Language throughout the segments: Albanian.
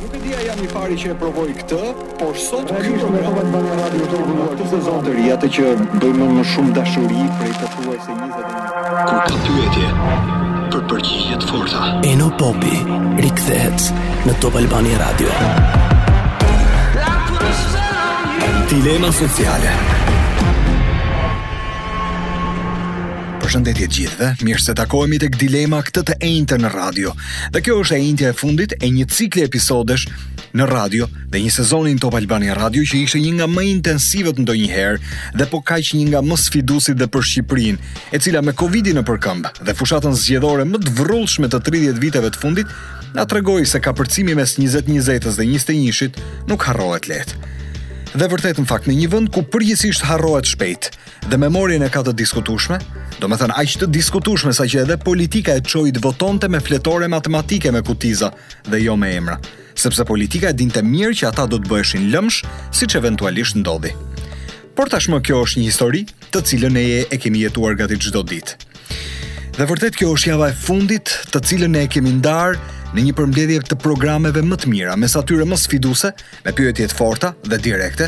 Nuk e di a jam i pari që e provoj këtë, por sot ky program do të bëjë radio të rrugës të sezonin e ri, atë që bëjmë me shumë dashuri prej pothuajse 21. Kur ka pyetje për përgjigje të forta, Eno Popi rikthehet në Top Albania Radio. Dilema sociale. Përshëndetje gjithëve, mirë se takohemi tek Dilema këtë të enjte në radio. Dhe kjo është e enjtja e fundit e një cikli episodesh në radio dhe një sezoni në Top Albania Radio që ishte një nga më intensivët ndonjëherë dhe po kaq një nga më sfiduesit dhe për Shqipërinë, e cila me Covid-in nëpër këmbë dhe fushatën zgjedhore më të vrullshme të 30 viteve të fundit, na tregoi se kapërcimi mes 2020-ës dhe 21-shit nuk harrohet lehtë. Dhe vërtet në fakt në një vend ku përgjithësisht harrohet shpejt, Dhe memorien e ka të diskutueshme, domethënë aq të diskutueshme sa që edhe politika e çoi të votonte me fletore matematike me kutiza dhe jo me emra, sepse politika e dinte mirë që ata do të bëheshin lëmsh, siç eventualisht ndodhi. Por tashmë kjo është një histori të cilën ne e kemi jetuar gati çdo ditë. Dhe vërtet kjo është java e fundit të cilën ne e kemi ndarë në një përmbledhje të programeve më të mira, mes atyre më sfiduese, me pyetje të forta dhe direkte,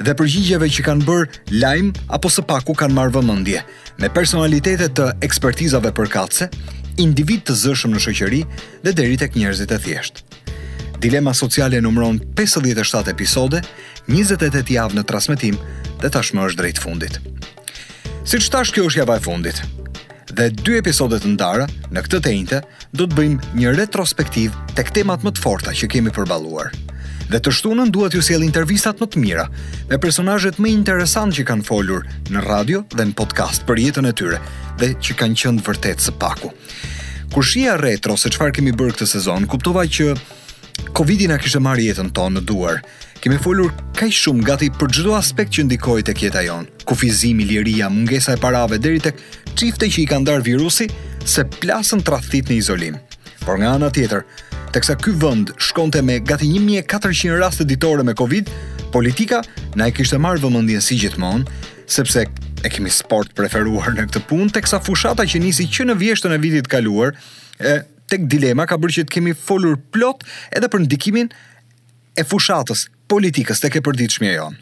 dhe përgjigjeve që kanë bërë lajm apo së paku kanë marrë vëmendje, me personalitete të ekspertizave përkatëse, individë të zëshëm në shoqëri dhe deri tek njerëzit e thjeshtë. Dilema sociale numëron 57 episode, 28 javë në transmetim dhe tashmë është drejt fundit. Siç thashë kjo është java e fundit. Dhe dy episode të ndara në këtë të enjte do të bëjmë një retrospektivë tek temat më të forta që kemi përballuar. Dhe të shtunën dua t'ju sjell intervistat më të mira me personazhet më interesantë që kanë folur në radio dhe në podcast për jetën e tyre dhe që kanë qenë vërtet së paku. Kur shihja retro se çfarë kemi bërë këtë sezon, kuptova që Covidi na kishte marrë jetën tonë në duar Kemi folur kaq shumë gati për çdo aspekt që ndikoi tek jeta jonë. Kufizimi, liria, mungesa e parave deri tek çifte që i ka ndarë virusi se plasën tradhtitë në izolim. Por nga ana tjetër, teksa ky vend shkonte me gati 1400 raste ditore me Covid, politika na e kishte marrë vëmendjen si gjithmonë, sepse e kemi sport të preferuar ne këtë punë, teksa fushata që nisi që në vjeshtën e vitit të kaluar, e tek dilema ka bërë që të kemi folur plot edhe për ndikimin e fushatës, politikës tek e përditshmja jonë.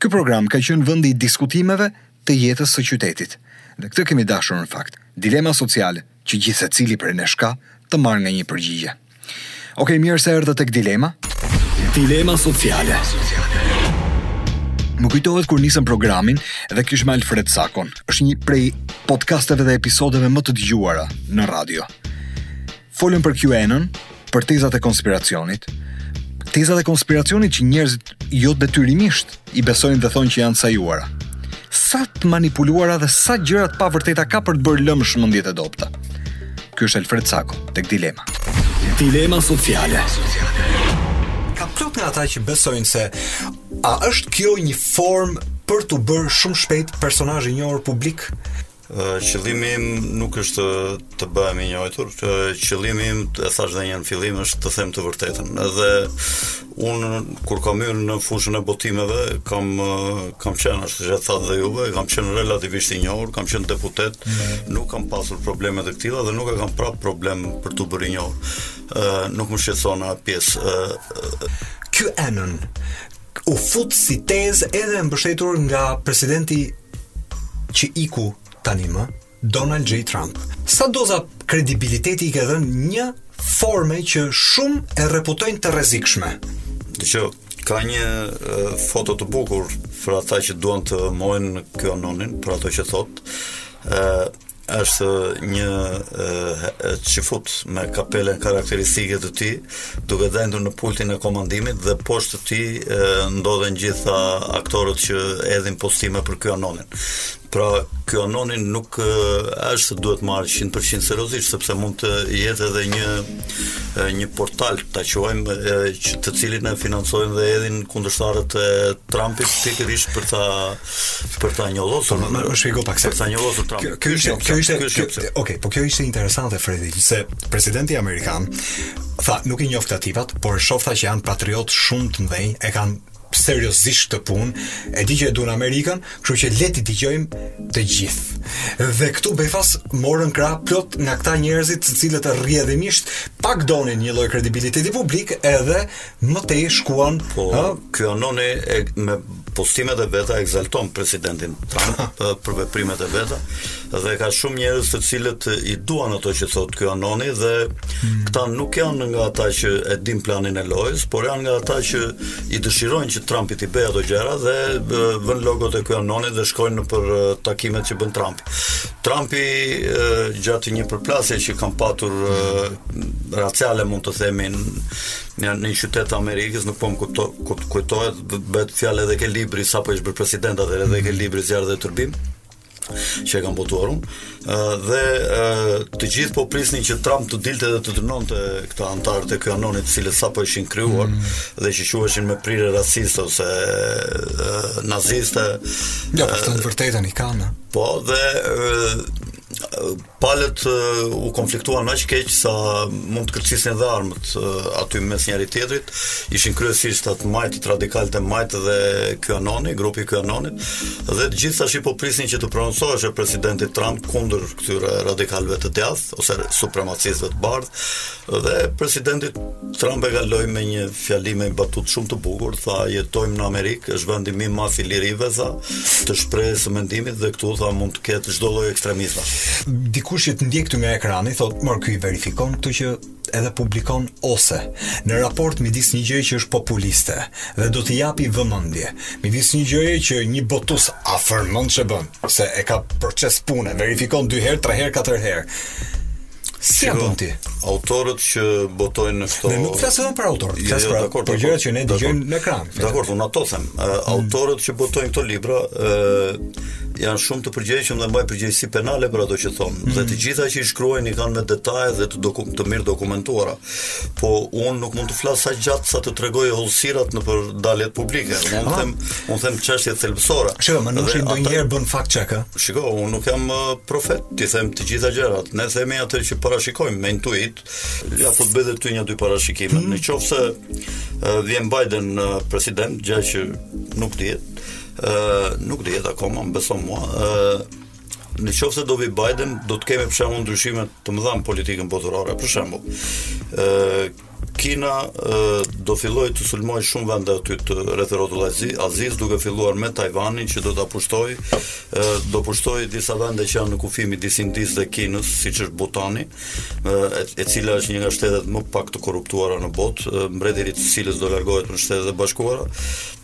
Ky program ka qenë vendi i diskutimeve të jetës së qytetit. Dhe këtë kemi dashur në fakt, dilema sociale që gjithsecili prej nesh ka të marrë nga një përgjigje. Okej, mirë se erdhët tek dilema. Dilema sociale. Më kujtohet kur nisëm programin dhe kishim Alfred Cakon. Është një prej podcasteve dhe episodeve më të dëgjuara në radio. Folëm për QAnon, për tezat e konspiracionit, tezat e konspiracionit që njerëzit jo detyrimisht i besojnë dhe thonë që janë të sajuara. Sa të manipuluara dhe sa gjëra të pavërteta ka për të bërë lëmsh mendjet e dobëta. Ky është Alfred Cako, tek dilema. Dilema sociale. Ka plot nga ata që besojnë se a është kjo një formë për t'u bërë shumë shpejt personazh i njohur publik? Qëllimi im nuk është të bëhem i njohur, qëllimi im, e thashë edhe një në fillim, është të them të vërtetën. Edhe unë kur kam hyrë në fushën e botimeve, kam kam qenë ashtu siç thatë dhe juve, kam qenë relativisht i njohur, kam qenë deputet, mm. nuk kam pasur probleme të këtilla dhe nuk e kam prap problem për t'u bërë i njohur. Ë nuk më shqetëson ajo pjesë. QAnon u fut si tezë edhe e mbështetur nga presidenti që iku tanimë, Donald J. Trump. Sa doza kredibiliteti i ka dhënë një forme që shumë e reputojnë të rrezikshme. Dëgjo, ka një uh, foto të bukur për ata që duan të mohojnë QAnonin, për ato që thotë, uh, është një e, çifut me kapelen karakteristike të tij, duke ndenjur në pultin e komandimit dhe poshtë tij ndodhen gjithë aktorët që hedhin postime për QAnonin. Pra, QAnoni nuk është duhet marrë 100% seriozisht sepse mund të jetë edhe një një portal ta quajmë që të cilin e financojnë dhe hedhin kundërshtarët e Trumpit pikërisht për ta për ta njollosur po, më më shpjego pak se për ta njollosur Trumpin. Kjo ishte kjo ishte kjo ishte. Okej, po kjo ishte interesante Fredi, se presidenti amerikan tha nuk i njoh këta tipat, por shoh që janë patriotë shumë të mëdhenj, e kanë seriozisht këtë punë, e di që e duan Amerikën, kështu që le t'i dëgjojmë të gjithë. Dhe këtu befas morën krah plot nga këta njerëzit të cilët rrjedhimisht pak donin një lloj kredibiliteti publik edhe më tej shkuan po ha? QAnoni e, me postimet e veta ekzalton presidentin Trump për veprimet e veta dhe ka shumë njerëz të cilët i duan ato që thotë QAnoni dhe hmm. këta nuk janë nga ata që e din planin e lojës, por janë nga ata që i dëshirojnë që Trumpi t'i bëjë ato gjëra dhe vënë logot e QAnonit dhe shkojnë nëpër takimet që bën Trumpi. Trumpi gjatë një përplasjeje që kanë patur raciale mund të themi Në një qytet të Amerikës nuk po më kupto, kupt, kujtohet, bëhet fjalë edhe ke libri sapo ish bërë president atë edhe ke libri Zjarr dhe tërbim që e kam botuar unë dhe të gjithë po prisnin që Trump të dilte dhe të dënonte këta anëtarë të QAnonit, të cilët sapo ishin krijuar mm. dhe që quheshin me prirje raciste ose naziste. Ja, po të vërtetën i kanë. Po dhe Palët u konfliktuan aq keq sa mund të kërcisnin dhe armët aty mes njëri-tjetrit. Ishin kryesisht të majtët radikalët e majtë dhe QAnoni, grupi i QAnonit, dhe të gjithë tashi po prisnin që të prononcohej presidenti Trump kundër këtyre radikalëve të djathtë ose supremacistëve të bardhë, Dhe presidenti Trump e kaloi me një fjali me batutë shumë të bukur, tha jetojmë në Amerikë, është vendi më i madh i lirive, tha, të shprehjes së mendimit dhe këtu tha mund të ketë çdo lloj ekstremizmi. Dikush që të ndjek këtu nga ekrani thotë, "Mor ky verifikon këtë që edhe publikon ose në raport midis një gjëje që është populiste dhe do të japi vëmendje, midis një gjëje që një botus afërmendsh e bën, se e ka proces pune, verifikon dy herë, tre herë, katër herë. Si ia bën ti? Autorët që botojnë këto Ne nuk flasim për autorët, jo, flasim jo, për për gjërat që ne dëgjojmë në ekran. Dakor, unë ato them. Mm. Autorët që botojnë këto libra janë shumë të përgjegjshëm dhe mbajnë përgjegjësi penale për ato që thonë. Mm. Dhe të gjitha që i shkruajnë i kanë me detaje dhe të dokum, të mirëdokumentuara. Po unë nuk mund të flas aq gjatë sa të tregoj hollësirat nëpër daljet publike. Unë them, unë them çështje thelbësore. Shiko, po ndonjëherë bën fakt check, a? Shiko, unë nuk jam profet. t'i them të gjitha gjërat. Ne themi atë që parashikojmë me intuitë. Ja po të bëj edhe ty nja dy parashikime. Mm -hmm. Në qoftë se uh, vjen Biden uh, president, gjë që nuk dihet, ë uh, nuk dihet akoma, më beso mua, ë uh, në qoftë se do vijë Biden, do të kemi për shembull ndryshime të mëdha në politikën botërore, për shembull. ë uh, Kina do fillojë të sulmojë shumë vende aty të rrethrrotull Azisë, duke filluar me Tajvanin që do ta pushtojë, do pushtojë disa vende që janë në kufi midis Indisë dhe Kinës, siç është Butani, e cila është një nga shtetet më pak të korruptuara në botë, mbreti i së cilës do largohet në Shtetet e Bashkuara,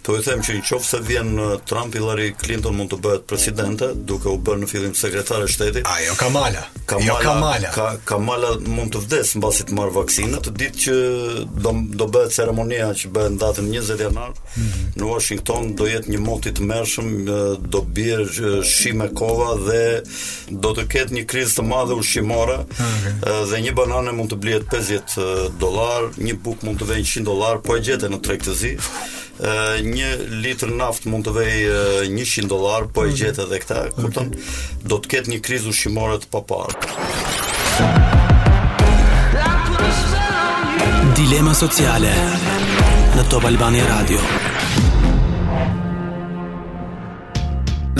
Po ju them që në qoftë se vjen uh, Trump, Hillary Clinton mund të bëhet presidente, duke u bërë në fillim sekretare shteti. A, jo Kamala. Kamala, jo Kamala. Ka, Kamala mund të vdesë mbasi të marrë vaksinën, atë ditë që do, do bëhet ceremonia që bëhet në datën 20 janar, mm -hmm. në Washington do jetë një mot i tmerrshëm, do bjerë shi me kova dhe do të ketë një krizë të madhe ushqimore okay. dhe një banane mund të blihet 50 dolar, një bukë mund të vejë 100 dolar, po e gjete në treg të zi. një litër naftë mund të vejë 100 dollar, po e mhm. gjete edhe këtë, kupton? Do të ketë një krizë ushqimore të paparë. Dilema sociale në Top Albania Radio.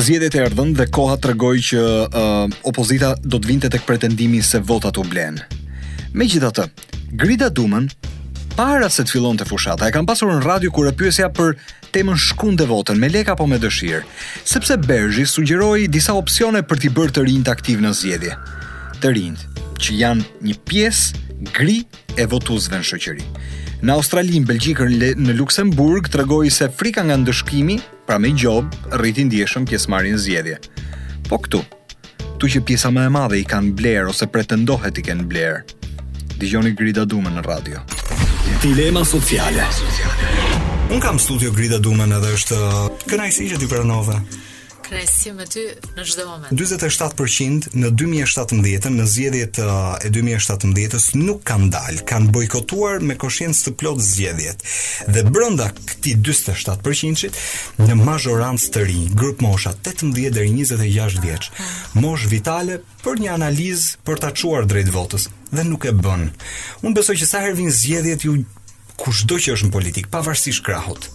Zgjedhjet erdhën dhe koha tregoi që uh, opozita do të vinte tek pretendimi se votat u blenë. Megjithatë, Grida Dumën, para se të fillonte fushata, e kam pasur në radio kur e pyesja për temën shkon dhe voton, me lekë apo me dëshirë, sepse Berzhi sugjeroi disa opcione për t'i bërë të rinjtë aktivë në zgjedhje. Të rinjtë, që janë një pjesë gri e votuesve në shoqëri. Në Australi, në Belgjikë, në Luksemburg, tregoi se frika nga ndëshkimi, pra me gjobë, rriti ndjeshëm pjesëmarrjen në zgjedhje. Po këtu, Këtu që pjesa më e madhe i kanë blerë ose pretendohet t'i kenë blerë. Dëgjoni Grida Dumën në radio. Dilema sociale. Unë kam në studio Grida Dumën edhe është uh, kënaqësi që ti pranove. Kënaqësi me ty në çdo moment. 47% në 2017 në zgjedhjet uh, e 2017-s nuk kanë dalë, kanë bojkotuar me koshiencë të plotë zgjedhjet. Dhe brenda këtij 47%-it Në mazhorancë të rinj, grupmosha 18 deri 26 vjeç, moshë vitale për një analizë për ta çuar drejt votës dhe nuk e bën. Unë besoj që sa herë vijnë zgjedhjet ju kushdo që është në politikë, pavarësisht krahut,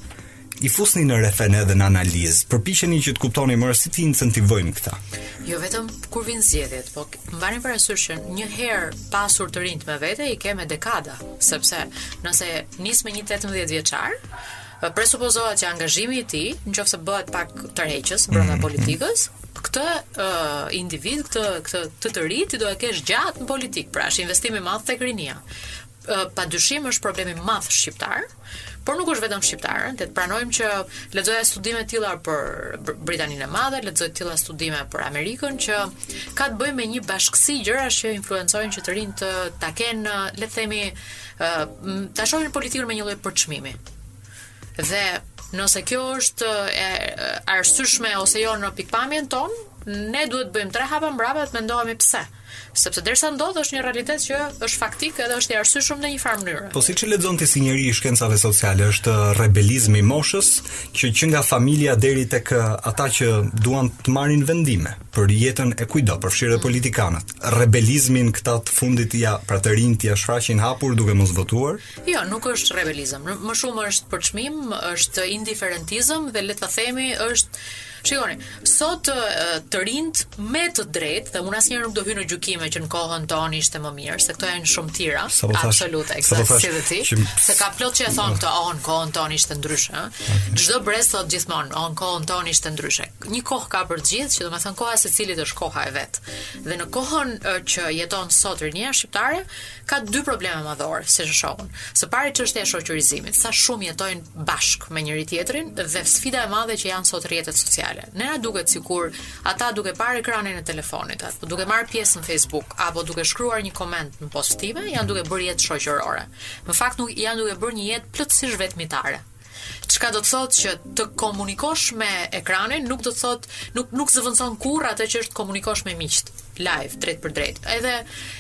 i fusni në refen edhe në analizë. Përpiqeni që të kuptoni më si t'i incentivojmë këta. Jo vetëm kur vijnë zgjedhjet, po mbani parasysh që një herë pasur të rinjtë me vete i ke me dekada, sepse nëse nis me një 18 vjeçar, Presupozohet që angazhimi i tij, nëse bëhet pak tërheqës brenda mhm. politikës, këtë uh, individ, këtë këtë të të ri ti do e kesh gjatë në politikë, pra është investim i madh tek rinia. Uh, pa dyshim është problem i madh shqiptar, por nuk është vetëm shqiptar, le ta pranojmë që lexoja studime të tilla për Britaninë e Madhe, lexoj të tilla studime për Amerikën që ka të bëjë me një bashkësi gjërash që influencojnë që të rinjtë ta kenë, le të themi, Ë, ta shohin politikën me një lloj përçmimi. Dhe nëse kjo është e arsyeshme ose jo në pikëpamjen tonë, ne duhet të bëjmë tre hapa mbrapa të mendohemi pse. Sepse derisa ndodh është një realitet që është faktik edhe është i arsyeshëm në një farë mënyre. Po si e lexon ti si njeri i shkencave sociale, është rebelizmi i moshës që që nga familja deri tek ata që duan të marrin vendime. për jetën e kujtdo, përfshirë dhe politikanët. Rebelizmin këta të fundit ia pra të rinjtë ia shfaqin hapur duke mos votuar? Jo, nuk është rebelizëm. Më shumë është përçmim, është indiferentizëm dhe le të themi është Shikoni, sot të rinjtë me të drejtë dhe unë asnjëherë nuk do hyj në gjykime që në kohën tonë ishte më mirë, se këto janë shëmtira, absolute, eksaktësisht si dhe ti, që... se ka plot që e thonë këto, oh, në kohën tonë ishte ndryshe, ëh. Çdo brez thotë gjithmonë, oh, në kohën tonë ishte ndryshe. Një kohë ka për të gjithë, që domethënë koha e secilit është koha e vet. Dhe në kohën që jeton sot rinia shqiptare, ka dy probleme madhore, si e shoh unë. Së pari çështja e shoqërizimit, sa shumë jetojnë bashkë me njëri tjetrin dhe sfida e madhe që janë sot rrjetet sociale. Ne na duket sikur ata duke parë ekranin e telefonit, apo duke marrë pjesë në Facebook, apo duke shkruar një koment në postime, janë duke bërë jetë shoqërore. Në fakt nuk janë duke bërë një jetë plotësisht vetmitare. Çka do të thotë që të komunikosh me ekranin nuk do të thotë nuk nuk zëvendëson kurrë atë që është komunikosh me miqtë live drejt për drejt. Edhe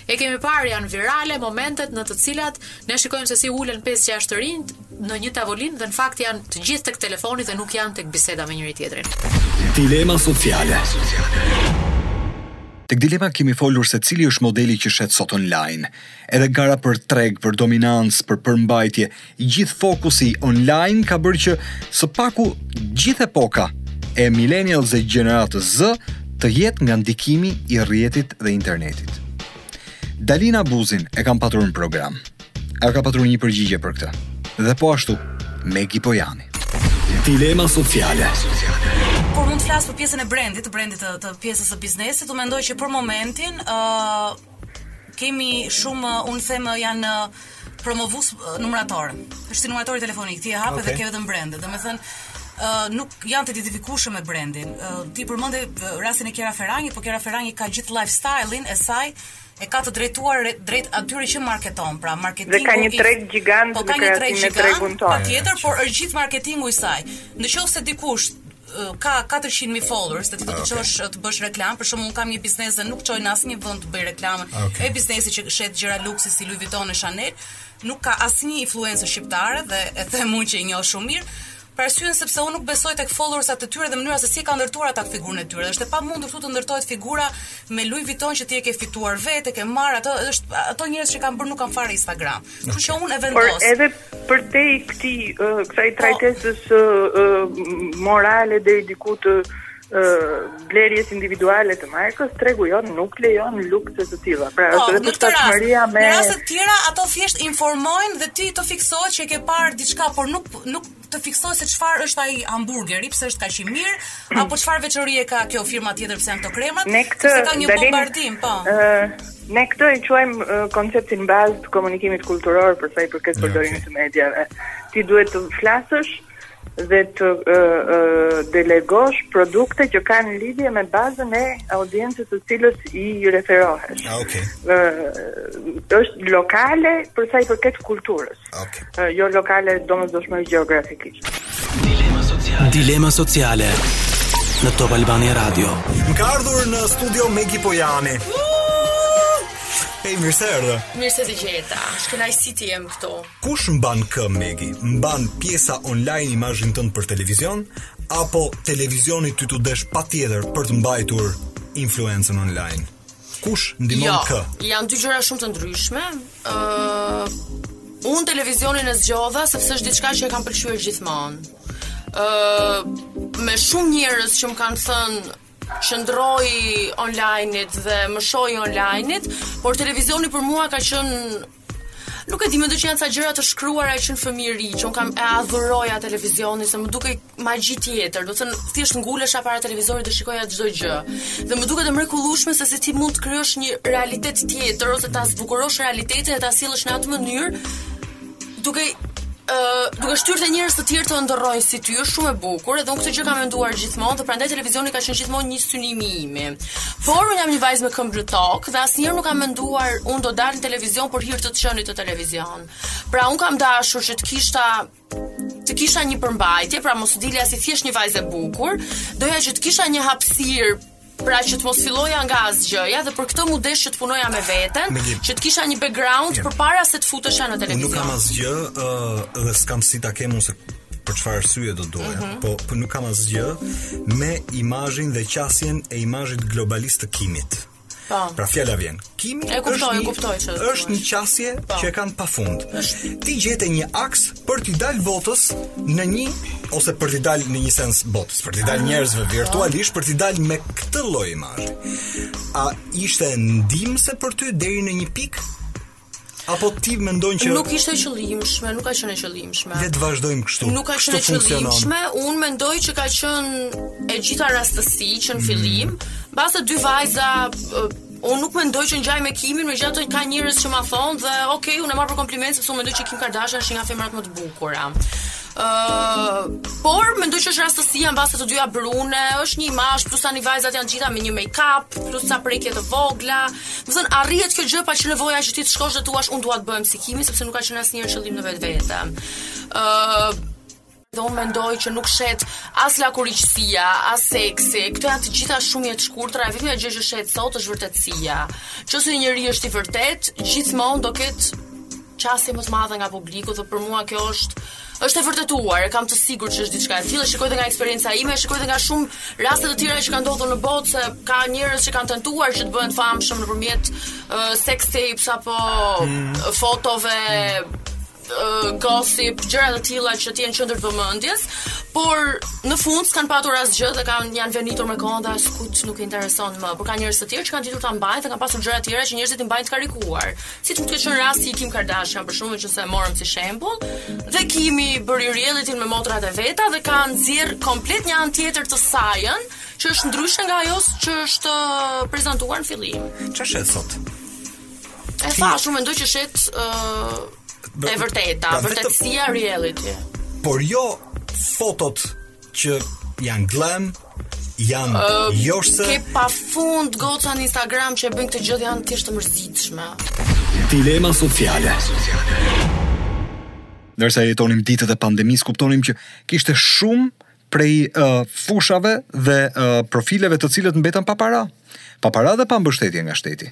e kemi parë janë virale momentet në të cilat ne shikojmë se si ulen 5-6 të rinj në një tavolinë dhe në fakt janë të gjithë tek telefoni dhe nuk janë tek biseda me njëri tjetrin. Dilema sociale. Tek dilema kemi folur se cili është modeli që shet sot online. Edhe gara për treg, për dominancë, për përmbajtje, I gjithë fokusi online ka bërë që së paku gjithë epoka e millennials e gjeneratës Z të jetë nga ndikimi i rrjetit dhe internetit. Dalina Buzin e kam patur në program. Ajo ka patur një përgjigje për këtë. Dhe po ashtu, Megi Pojani. Dilema sociale. Kur mund të flas për pjesën e brendit, të brendit të, të pjesës së biznesit, unë mendoj që për momentin ë uh, Kemi shumë, unë them janë promovues numërator. Është si numëratori telefonik, ti e hap okay. dhe ke vetëm brende. Domethënë, nuk janë të identifikueshëm me brendin. Uh, ti përmendë rastin e Chiara Ferragni, por Chiara Ferragni ka gjithë lifestyle-in e saj e ka të drejtuar drejt atyre që marketon, pra marketingu dhe ka një treg gjigant po ka një treg gjigant tregun tonë. Patjetër, por është gjithë marketingu i saj. Në qoftë se dikush ka 400 mijë followers dhe ti do të ah, çosh okay. të bësh reklamë, për shkak unë kam një biznes dhe nuk çoj në asnjë vend të bëj reklamën. Ah, okay. E biznesi që shet gjëra luksi si Louis Vuitton e Chanel, nuk ka asnjë influencer shqiptare dhe e them unë që i njoh shumë mirë. Për arsye sepse unë nuk besoj tek followersat e tyre dhe mënyra se si e kanë ndërtuar ata figurën e tyre. Është e pamundur këtu të ndërtohet figura me Louis Vuitton që ti e ke fituar vetë, e ke marrë ato, është ato njerëz që kanë bërë nuk kanë fare Instagram. Kështu që unë e vendos. Por edhe përtej këtij, uh, kësaj po. trajtesës uh, uh, morale deri diku të uh, blerjes individuale të markës, tregu jonë nuk lejon lukse të tilla. Pra, po, në të rast, me... në raste të tjera, ato thjesht informojnë dhe ti të fiksohet që ke parë diçka, por nuk, nuk të fiksohet se çfarë është ai hamburgeri, pse është kaq i mirë, hmm. apo çfarë veçorie ka kjo firma tjetër pse janë këto kremrat? Ne këtë se ka një dalin, bombardim, po. Ë, ne këtë e quajmë uh, konceptin bazë të komunikimit kulturor për sa i përket përdorimit okay. të mediave. Ti duhet të flasësh dhe të uh, uh, delegosh produkte që kanë lidhje me bazën e audiencës së cilës i referohesh. Ah, okay. Uh, është lokale për sa i përket kulturës. Okay. Uh, jo lokale, domosdoshmërisht gjeografikisht. Dilema sociale. Dilema sociale në Top Albania Radio. Më ka ardhur në studio Megi Pojani. Ej, mirë se erdhe. Mirë se të gjeta. Ç'kënaqësi të jem këtu. Kush mban kë Megi? Mban pjesa online imazhin tënd për televizion apo televizioni ty t'u desh patjetër për të mbajtur influencën online? Kush ndihmon jo, kë? Jo, janë dy gjëra shumë të ndryshme. Ëh, uh, unë televizionin e zgjodha sepse është diçka që e kam pëlqyer gjithmonë. Ëh, uh, me shumë njerëz që më kanë thënë qëndroji online-it dhe mëshoji online-it, por televizioni për mua ka qënë Nuk e di, mendoj që janë ca gjëra të shkruara që në fëmijëri, që unë kam e adhuroja televizionin se më dukej magji tjetër. Domethënë, thjesht ngulesha para televizorit dhe shikoja çdo gjë. Dhe më dukej e mrekullueshme se si ti mund të krijosh një realitet tjetër ose ta zbukurosh realitetin e ta sjellësh në atë mënyrë duke duke shtyrë dhe njerëz të tjerë të ëndërrojnë si ty, është shumë e bukur, edhe unë këtë gjë kam menduar gjithmonë, dhe prandaj televizioni ka qenë gjithmonë një synim i imi. Por unë jam një vajzë me këmbë në tokë dhe asnjëherë nuk kam menduar unë do dal në televizion për hir të të qenit në televizion. Pra unë kam dashur që të kishta të kisha një përmbajtje, pra mos dilja si thjesht një vajzë e bukur, doja që të kisha një hapësirë pra që të mos filloja nga asgjëja dhe për këtë m'u desh që të punoja me veten, me një... që të kisha një background përpara se të futesha në televizion. Unë nuk kam asgjë uh, dhe s'kam si ta kem ose për çfarë arsye do doja, mm -hmm. po, po nuk kam asgjë me imazhin dhe qasjen e imazhit globalist të Kimit. Po. Pra fjala vjen. Kimi e kuptoj, e kuptoj është një qasje pa. Po. që e kanë pafund. Ti gjete një aks për t'i dalë botës në një ose për t'i dalë në një sens botës, për t'i dalë ah. njerëzve virtualisht për t'i dalë me këtë lloj imazhi. A ishte ndihmëse për ty deri në një pikë? Apo ti mendon që nuk ishte e qëllimshme, nuk ka qenë e qëllimshme. Le të vazhdojmë kështu. Nuk ka qenë e qëllimshme. Unë mendoj që ka qenë e gjitha rastësi që në mm. fillim, mbase dy vajza Unë nuk mendoj që ngjaj me Kimin, megjithatë ka njerëz që ma thonë dhe ok, unë e marr për kompliment sepse unë mendoj që Kim Kardashian është një nga femrat më të bukura. Ëh, uh, por mendoj që është rastësia mbase të dyja brune, është një imazh plus tani vajzat janë të gjitha me një make-up, plus ca prekje të vogla. Ëh, Domethënë arrihet kjo gjë pa qenë nevoja që ti të shkosh dhe të thuash unë dua të bëhem si Kimi sepse nuk ka qenë asnjëherë qëllim në vetvete. Ë uh, dhe unë mendoj që nuk shet as lakuriqësia, as seksi, këto janë të gjitha shumë jetëshkurtra, e vetëmja gjë që shet sot është vërtetësia. Në qoftë se një njeri është i vërtetë, gjithmonë do ketë Qasje më të madhe nga publiku dhe për mua kjo është është e vërtetuar, e kam të sigurt që është diçka e tillë, shikoj edhe nga eksperienca ime, shikoj edhe nga shumë raste të tjera që kanë ndodhur në botë se ka njerëz që kanë tentuar që të bëhen famshëm nëpërmjet uh, sex tapes apo mm. fotove uh, gossip, gjëra të tilla që të jenë qendër të vëmendjes, por në fund s'kan patur asgjë dhe kanë janë venitur me kohën dhe askujt nuk i intereson më, por ka njerëz të tjerë që kanë ditur ta mbajnë dhe kanë pasur gjëra të tjera që njerëzit i mbajnë të karikuar. siç mund të jetë rasti i Kim Kardashian për shkakun që e morëm si shembull, dhe Kimi bëri reality me motrat e veta dhe ka nxjerrë komplet një anë tjetër të sajën, që është ndryshe nga ajo që është uh, prezantuar në fillim. Çfarë shet sot? E fa, shumë mendoj që shet uh, e vërteta, pra, vërtetësia reality. Por jo fotot që janë glam, janë uh, joshse. Ke pafund goca në Instagram që e bëjnë këtë gjë janë thjesht të mërzitshme. Dilema sociale. Ndërsa jetonim ditët e pandemisë, kuptonim që kishte shumë prej uh, fushave dhe uh, profileve të cilët mbetën pa para. Pa para dhe pa mbështetje nga shteti.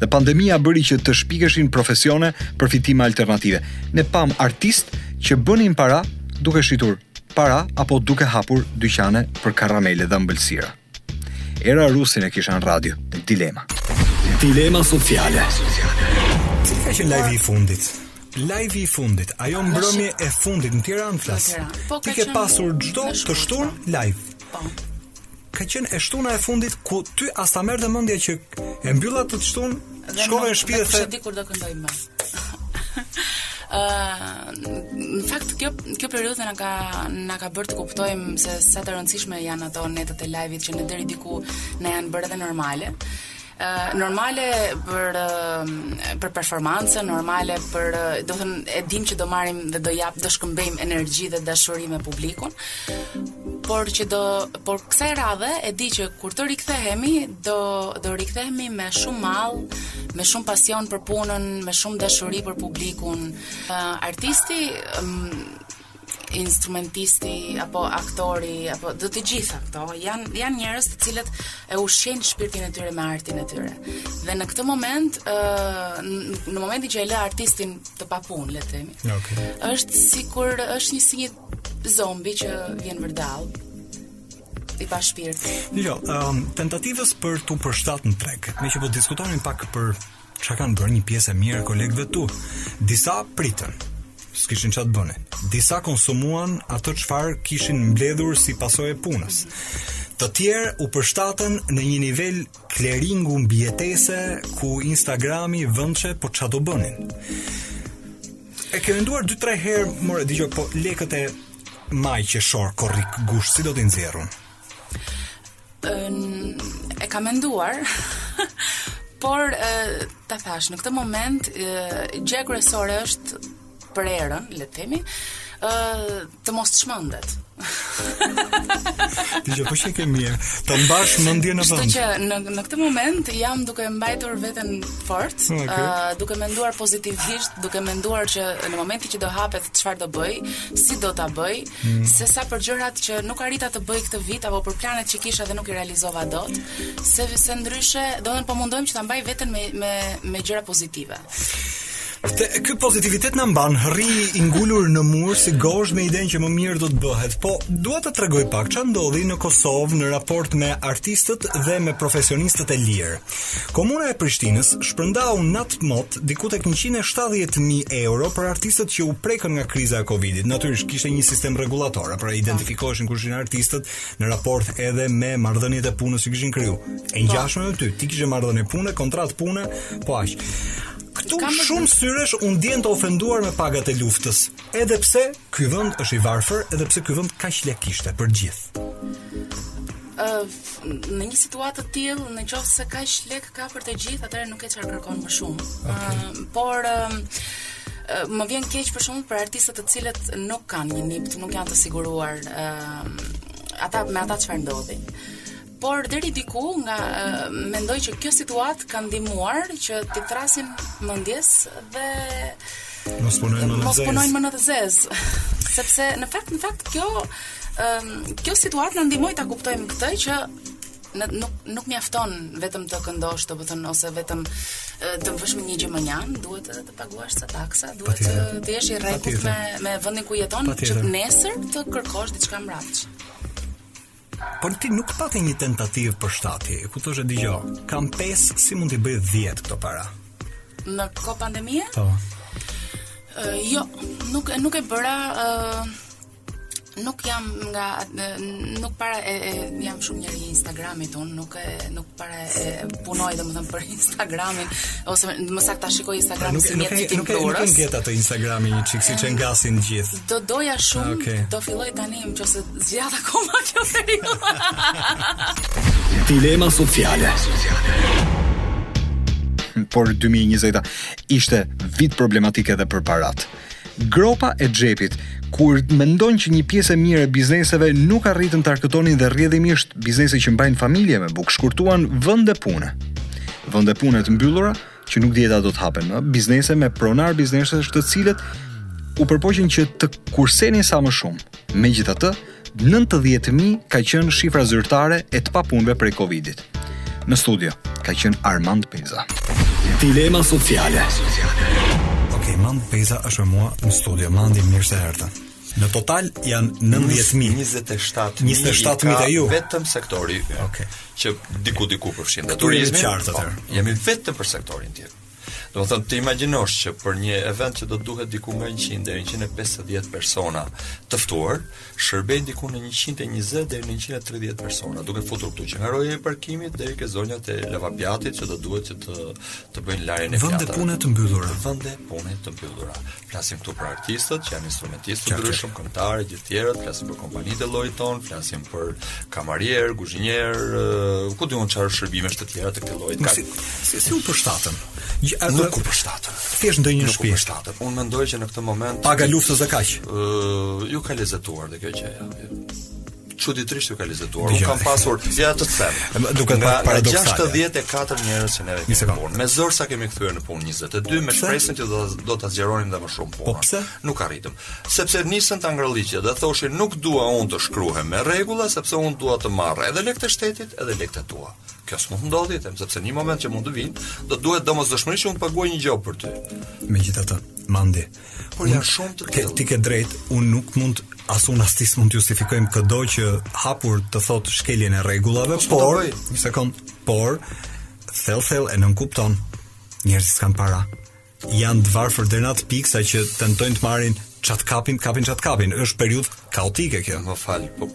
Dhe pandemia bëri që të shpikeshin profesione për fitime alternative. Ne pamë artistë që bënin para duke shitur para apo duke hapur dyqane për karamele dhe ëmbëlsira. Era Rusin e kisha në radio, dilema. Dilema sociale. Cili ka qenë live i fundit? Live i fundit, ajo mbrëmje e fundit në Tiranë flas. Po, Ti ke pasur çdo të shtunë live. Po. Ka qenë e shtuna e fundit ku ty as s'ta merrte mendja që e mbylle atë të shtunë, shkove në shtëpi dhe the. Nuk kur do këndoj më. Ëh, në fakt kjo kjo periudhë na ka na ka bërë të kuptojmë se sa të rëndësishme janë ato netët e live-it që ne deri diku na janë bërë edhe normale. normale për për performancë, normale për, domethënë, e dim që do marrim dhe do jap, do shkëmbejmë energji dhe dashuri me publikun. Por që do, por kësaj radhe e di që kur të rikthehemi, do do rikthehemi me shumë mall, me shumë pasion për punën, me shumë dashuri për publikun. Artisti instrumentisti apo aktori apo do të gjitha këto janë janë njerëz të cilët e ushqejnë shpirtin e tyre me artin e tyre. Dhe në këtë moment ë në momentin që e lë artistin të papunë, le të themi. Okej. Okay. Është sikur është një si një zombi që vjen vërdall i pashpirt. Jo, um, tentativës për t'u përshtat në treg. Meqë po diskutonim pak për Çka kanë bërë një pjesë e mirë e kolegëve të tu? Disa pritën, s'kishin ça të bënin. Disa konsumuan atë çfarë kishin mbledhur si pasojë e punës. Të tjerë u përshtatën në një nivel kleringu mbijetese ku Instagrami vënçe po ça të bënin. E ke menduar 2-3 herë, more dëgjo po lekët e maj qershor korrik gusht si do t'i nxjerr unë? e kam menduar por e, ta thashë në këtë moment gjëja kryesore është për Erën le të themi ë të mos çmendet. Ti je, o, e ke mirë, të mbash mendjen në vend. Kështu që në në këtë moment jam duke mbajtur veten fort, ë okay. uh, duke menduar pozitivisht, duke menduar që në momentin që do hapet çfarë do bëj, si do ta bëj, Mm. Se sa për gjërat që nuk arrita të bëj këtë vit apo për planet që kisha dhe nuk i realizova dot, se se ndryshe, domethënë po mundohem që ta mbaj veten me me me gjëra pozitive. Te, ky pozitivitet na mban rri i ngulur në mur si gozhdë me idenë që më mirë do të bëhet. Po, dua të tregoj pak ça ndodhi në Kosovë në raport me artistët dhe me profesionistët e lirë. Komuna e Prishtinës shpërndau në mos diku tek 170.000 euro për artistët që u prekën nga kriza e Covidit. Natyrisht kishte një sistem rregullator, pra identifikoheshin kush ishin artistët në raport edhe me marrëdhëniet e punës që kishin kriju. E ngjashme me ty, ti kishe marrëdhënie pune, kontratë pune, po aq. Këtu shumë syresh u ndjenë të ofenduar me pagat e luftës, edhe pse ky vend është i varfër, edhe pse ky vend kaq lek kishte për të gjithë. në një situatë të tillë, në qoftë se kaq lek ka për të gjithë, atëherë nuk ke çfarë kërkon më shumë. Okay. Uh, por uh, më vjen keq për shembull për artistët të cilët nuk kanë një nipt, nuk janë të siguruar uh, ata me ata çfarë ndodhi. Por deri diku nga uh, mendoj që kjo situatë ka ndihmuar që t'i thërrasin mendjes dhe Mos punojnë më në zezë. Mos punojnë më në të zezë. Sepse në fakt në fakt kjo ëm um, kjo situatë na ndihmoi ta kuptojmë këtë që në, nuk nuk mjafton vetëm të këndosh, domethënë ose vetëm të vësh ndonjë gjë mënjanë, duhet edhe të paguash ca taksa, duhet të të jesh i rregullt me me vendin ku jeton, që nesër të kërkosh diçka mbrapsht. Por ti nuk pate një tentativë për t'i shtuar, e kupton, që dëgjo. Kam 5, si mund t'i bëj 10 këto para? Në kohë pandemie? Po. Uh, jo, nuk nuk e bëra ë uh, nuk jam nga nuk para e, e jam shumë njeri i Instagramit unë nuk e nuk para e punoj domethënë për Instagramin ose më saktë ta shikoj Instagramin si një tip i dorës. Nuk e nget atë Instagramin një çik siç e ngasin gjithë. Do doja shumë, okay. do filloj tani në qoftë se zgjat akoma kjo periudhë. Dilema sociale. Por 2020 ishte vit problematik edhe për paratë. Gropa e xhepit, kur mendon që një pjesë e mirë e bizneseve nuk arritën të arkëtonin dhe rrjedhimisht biznese që mbajnë familje me bukë shkurtuan vënde pune. Vënde pune të mbyllura, që nuk dihet a do të hapen më, biznese me pronarë biznesesh të cilët u përpoqën që të kursenin sa më shumë. Megjithatë, Nëntëdhjetë mijë ka qenë shifra zyrtare e të papunëve prej Covidit. Në studio ka qenë Armand Peza. Dilema sociale. Ok, Mand Peza është me mua në studio. Mandi, mirë se erdhe. Në total janë 90.000. 27.000 27.000 ka e juaja. vetëm sektori ynë. Okej. Që diku diku përfshin dhe Këtu jemi turizmin. qartë atëherë. Po, Jemi vetëm për sektorin tjetër. Domethënë të imagjinosh që për një event që do duhet diku nga 100 deri në 150 persona të ftuar, shërbejnë diku në 120 deri në 130 persona, duke futur këtu që nga roja e parkimit deri ke zonjat e lavapjatit që do duhet që të të bëjnë larjen e pjatave. Vende pune të mbyllura, vende pune të mbyllura. Flasim këtu për artistët që janë instrumentistë të ndryshëm, këngëtarë e gjithë tjerët, flasim për kompanitë e llojit tonë, flasim për kamarierë, kuzhinierë, ku di unë çfarë shërbimesh të tjera të këtij lloji. Si, si, si u përshtatën? Jo, nuk u përshtatën. Thjesht ndenjën në shtëpi. Nuk u përshtatën. Unë mendoj që në këtë moment paga e luftës dhe kaq. Ëh, ju ka lezetuar dhe kjo gjë. çuditërisht ju ka lezetuar. Unë kam pasur, ja ta them. Diku nga 64 njerëz që neve kemi në punë. Me zor sa kemi kthyer në punë 22 me shpresën që do do ta zgjeronim dhe më shumë punë. Po pse? Nuk arritëm. Sepse nisën dangërllitjet dhe thoshin nuk dua unë të shkruhem me rregulla sepse unë dua të marr edhe lekët e shtetit edhe lekët e tua. Kjo s'mund të ndodhë, them, sepse në një moment që mund të vinë, do duhet domosdoshmërisht që unë të paguaj një gjobë për ty. Megjithatë, mandi. Por janë mm. shumë të tillë. Ti ke drejt, unë nuk mund as unë as ti s'mund të justifikojmë këdo që hapur të thotë shkeljen e rregullave, po, por një sekond, por thellë thellë e nënkupton. Njerëzit s'kanë para. Janë të varfër deri në atë pikë sa që tentojnë të marrin ça të kapin, kapin ça të kapin. Është periudhë kaotike kjo. Më fal, po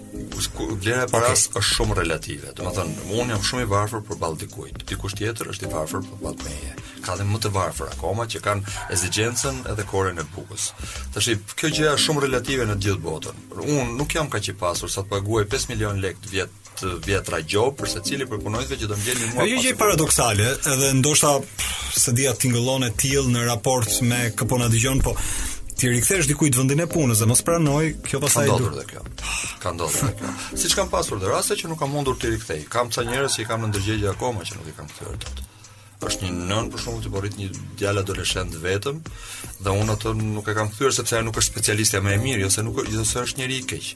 vlera e parasë okay. është shumë relative. Domethënë, unë jam shumë i varfër përballë dikujt. Dikush tjetër është i varfër përballë meje. ka dhe më të varfër akoma që kanë ekzigjencën edhe koren e bukës. Tash kjo gjë është shumë relative në gjithë botën. Por unë nuk jam kaq i pasur sa të paguaj 5 milion lekë vjet të vjetra gjobë për secilin prej punonjësve që do ngelin mua. Është një gjë paradoksale, edhe ndoshta s'e di a tingëllon e tillë në raport me kë po na dëgjon, po t'i rikthesh dikujt vendin e punës dhe mos pranojë, kjo pastaj do. Ka ndodhur dhe kjo. Ka ndodhur dhe kjo. Siç kam pasur dhe raste që nuk kam mundur të rikthej. Kam ca njerëz që i kam në ndërgjegje akoma që nuk i kam kthyer dot. është një nënë për shembull që po rrit një djalë adoleshent vetëm dhe unë atë nuk e kam kthyer sepse ajo nuk është specialiste më e mirë, jo se nuk jo se është njeri i keq.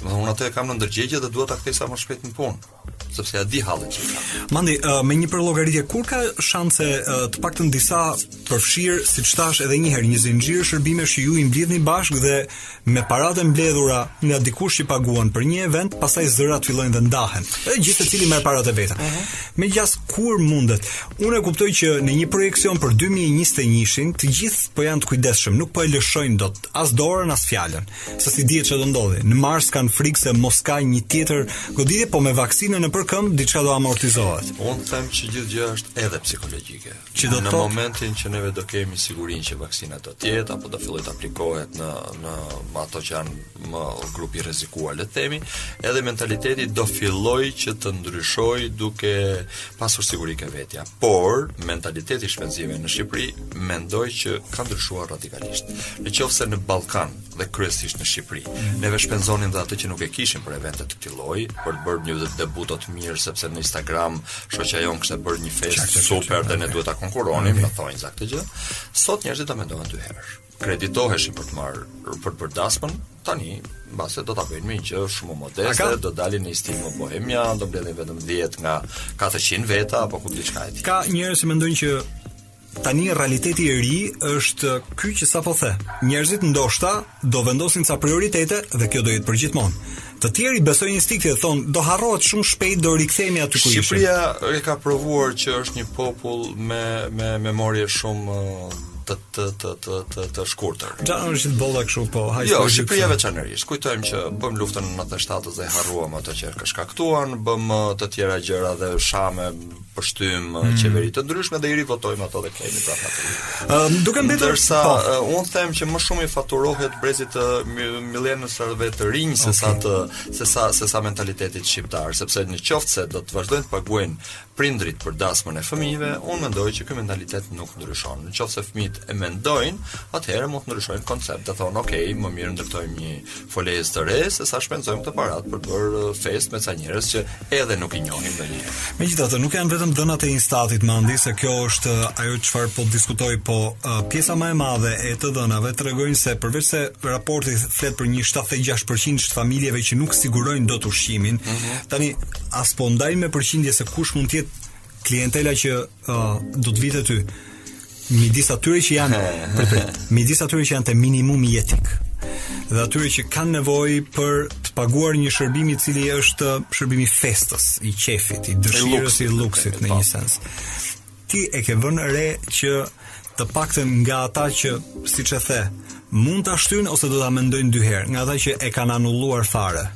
Domethënë unë atë e kam në ndërgjegje dhe dua ta kthej sa më shpejt në punë sepse ia di hallin që ka. Mandi, uh, me një përllogaritje kur ka shanse uh, të paktën disa përfshir, siç thashë edhe një herë, një zinxhir shërbimesh që ju i mblidhni bashkë dhe Me paratë e mbledhura nga dikush që paguan për një event, pastaj zërat fillojnë të ndahen. Dhe gjithsecili merr paratë e veta. Mhm. Me gjas kur mundet. Unë e kuptoj që në një projeksion për 2021-shin, të gjithë po janë të kujdesshëm, nuk po e lëshojnë dot as dorën as fjalën. Se s'i dihet çfarë do ndodhë. Në mars kanë frikë se mos ka një tjetër goditje, po me vaksinën nëpër këmbë diçka do amortizohet. Unë them që gjithë kjo është edhe psikologjike. Që do të thotë në momentin që neve do kemi sigurinë që vaksina do të jetë apo do fillojë të aplikohet në në më ato që janë më grup i rrezikuar le të themi, edhe mentaliteti do fillojë që të ndryshojë duke pasur siguri ke vetja. Por mentaliteti i shpenzimeve në Shqipëri mendoj që ka ndryshuar radikalisht. Në qoftë se në Ballkan dhe kryesisht në Shqipëri. Neve shpenzonim dhe atë që nuk e kishim për evente të këtij lloji, për të bërë një debut të mirë sepse në Instagram shoqja jonë kishte bërë një festë super dhe ne duhet ta konkurronim, domethënë këtë gjë. Sot njerëzit ta mendojnë dy herë. Kreditoheshin për të marrë për për bërë dasmën, tani mbase do ta bëjnë me një gjë shumë modeste, ka... do dalin në stil më bohemian, do mbledhin vetëm 10 nga 400 veta apo ku diçka e tillë. Ka njerëz që mendojnë që Tani realiteti i ri është ky që sapo the. Njerëzit ndoshta do vendosin ca prioritete dhe kjo do jetë për gjithmonë. Të tjerë i besojnë instinktit dhe thonë do harrohet shumë shpejt do rikthehemi aty ku ishim. Shqipëria e ka provuar që është një popull me me memorie shumë të të të të të, të shkurtër. Ja është bota kështu po. Haj, jo, Shqipëria veçanërisht. Kujtojmë që bëmë luftën në 97 dhe harruam ato që ka shkaktuar, bëmë të tjera gjëra dhe shamë pështymë mm. qeveri të ndryshme dhe i rivotojmë ato dhe kemi pra faturi. Um, duke mbetur sa po. uh, unë them që më shumë i faturohet brezit të millennialsve të rinj okay. sesa të sesa sesa mentalitetit shqiptar, sepse në qoftë se do të vazhdojnë të paguajnë prindërit për dasmën e fëmijëve, unë mendoj që ky mentalitet nuk ndryshon. Në qoftë se fëmijët e mendojnë, atëherë mund të ndryshojnë koncept, të thonë, "Ok, më mirë ndërtojmë një folejës të re se sa shpenzojmë këto paratë për të bërë uh, festë me ca njerëz që edhe nuk i njohim ndonjë. Megjithatë, nuk janë vetëm të dhënat e Instatit Mandi se kjo është uh, ajo çfarë po diskutoj, po uh, pjesa më e madhe e të dhënave tregojnë se përveç se raporti flet për një 76% të familjeve që nuk sigurojnë dot ushqimin, mm -hmm. tani s'po e ndajmë me përqindje se kush mund të jetë klientela që uh, do të vinte aty. midis atyre që janë midis atyre që janë te minimumi jetik dhe atyre që kanë nevojë për të paguar një shërbim i cili është shërbimi i festës, i qejfit, i dëshirës, i luksit në një po. sens. Ti e ke vënë re që të paktën nga ata që siç e the, mund ta shtyjnë ose do ta mendojnë dy herë, nga ata që e kanë anulluar fare.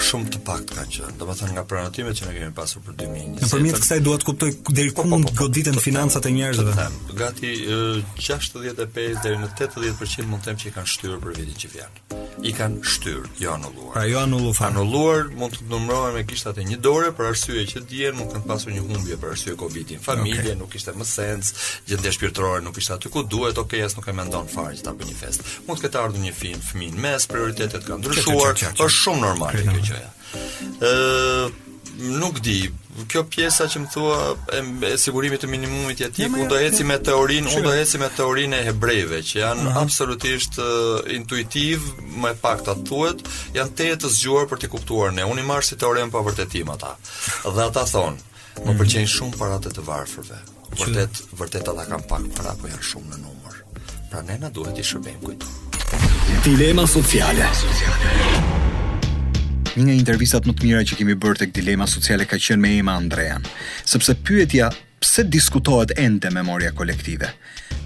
Shumë të paktë kanë qenë. Domethënë nga prenotimet që ne kemi pasur për 2020. Nëpërmjet kësaj dua të kuptoj deri ku po, po, mund po, të goditen financat e njerëzve. Gati 65 deri në 80% mund të them që i kanë shtyrë për vitin që vjen. I kanë shtyrë, jo anulluar. Pra jo anulluar. Anulluar mund të numërohen me gishtat e një dore për arsye që dihen mund të kenë pasur një humbje për arsye Covidi në familje okay. nuk kishte më sens, gjendja shpirtërore nuk ishte aty ku duhet, okay, as nuk e mendon fare që ta bëjë një festë. Mund të ketë ardhur një fëmijë në mes, prioritetet kanë ndryshuar, është shumë normale kjo gjë. Ëh, nuk di. Kjo pjesa që më thua e, e sigurimit të minimumit jetik, unë do eci me teorinë, unë do eci me teorinë e hebrejve që janë uh mhm. -huh. absolutisht uh, intuitiv, më e pakta të thuhet, janë tepër të zgjuar për të kuptuar ne. Unë i marr si teoremë pa vërtetim ata. Dhe ata thonë, më mhm. pëlqejnë shumë paratë e të varfërve. Vërtet, vërtet ata kanë pak para, po janë shumë në numër. Pra ne na duhet t'i shërbejmë kujtdo. Dilema sociale. Një nga intervistat më të mira që kemi bërë tek Dilema Sociale ka qenë me Ema Andrean, sepse pyetja pse diskutohet ende memoria kolektive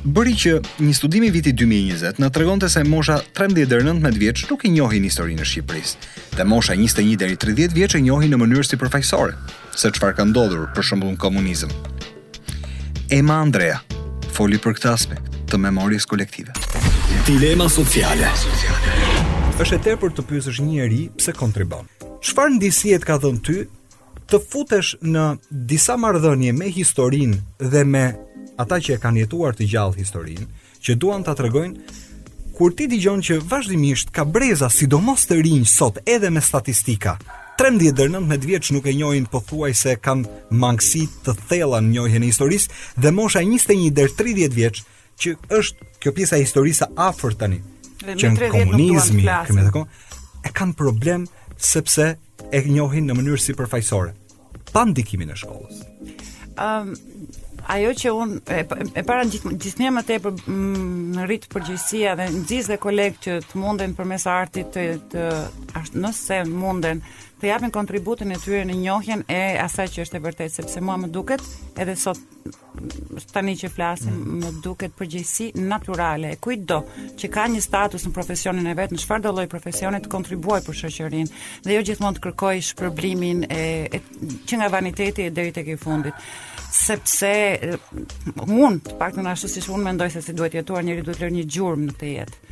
bëri që një studim i vitit 2020 na tregonte se mosha 13 deri 19 vjeç nuk e njohin historinë e Shqipërisë, dhe mosha 21 deri 30 vjeç e njohin në mënyrë sipërfaqësore. se çfarë ka ndodhur, për shembull në komunizëm. Ema Andrea foli për këtë aspekt të memories kolektive. Dilema sociale. Është e tepër të pyesësh një njeri pse kontribon. Çfarë ndjesie të ka dhënë ty të futesh në disa marrëdhënie me historinë dhe me ata që e kanë jetuar të gjallë historinë, që duan ta tregojnë kur ti dëgjon që vazhdimisht ka breza sidomos të rinj sot edhe me statistika 13 deri 19 vjeç nuk e njohin pothuajse kanë mangësi të thella në njohjen e historisë dhe mosha 21 deri 30 vjeç që është kjo pjesa e historisë afër tani që në komunizmi e kanë problem sepse e njohin në mënyrë sipërfaqësore pa ndikimin e shkollës. Ëm um, ajo që un e, e para gjithnjë më tepër mm, më rrit përgjegjësia dhe nxis dhe kolegë që të munden përmes artit të, të, nëse munden të japin kontributin e tyre në njohjen e asaj që është e vërtetë sepse mua më duket edhe sot tani që flasim mm. më duket përgjegjësi natyrale e kujtdo që ka një status në profesionin e vet, në çfarëdo lloj profesioni të kontribuojë për shoqërinë dhe jo gjithmonë të kërkojë shpërblimin e, e që nga vaniteti deri tek i fundit sepse mund të paktën ashtu siç unë mendoj se si duhet jetuar njeriu duhet lërë një gjurmë në këtë jetë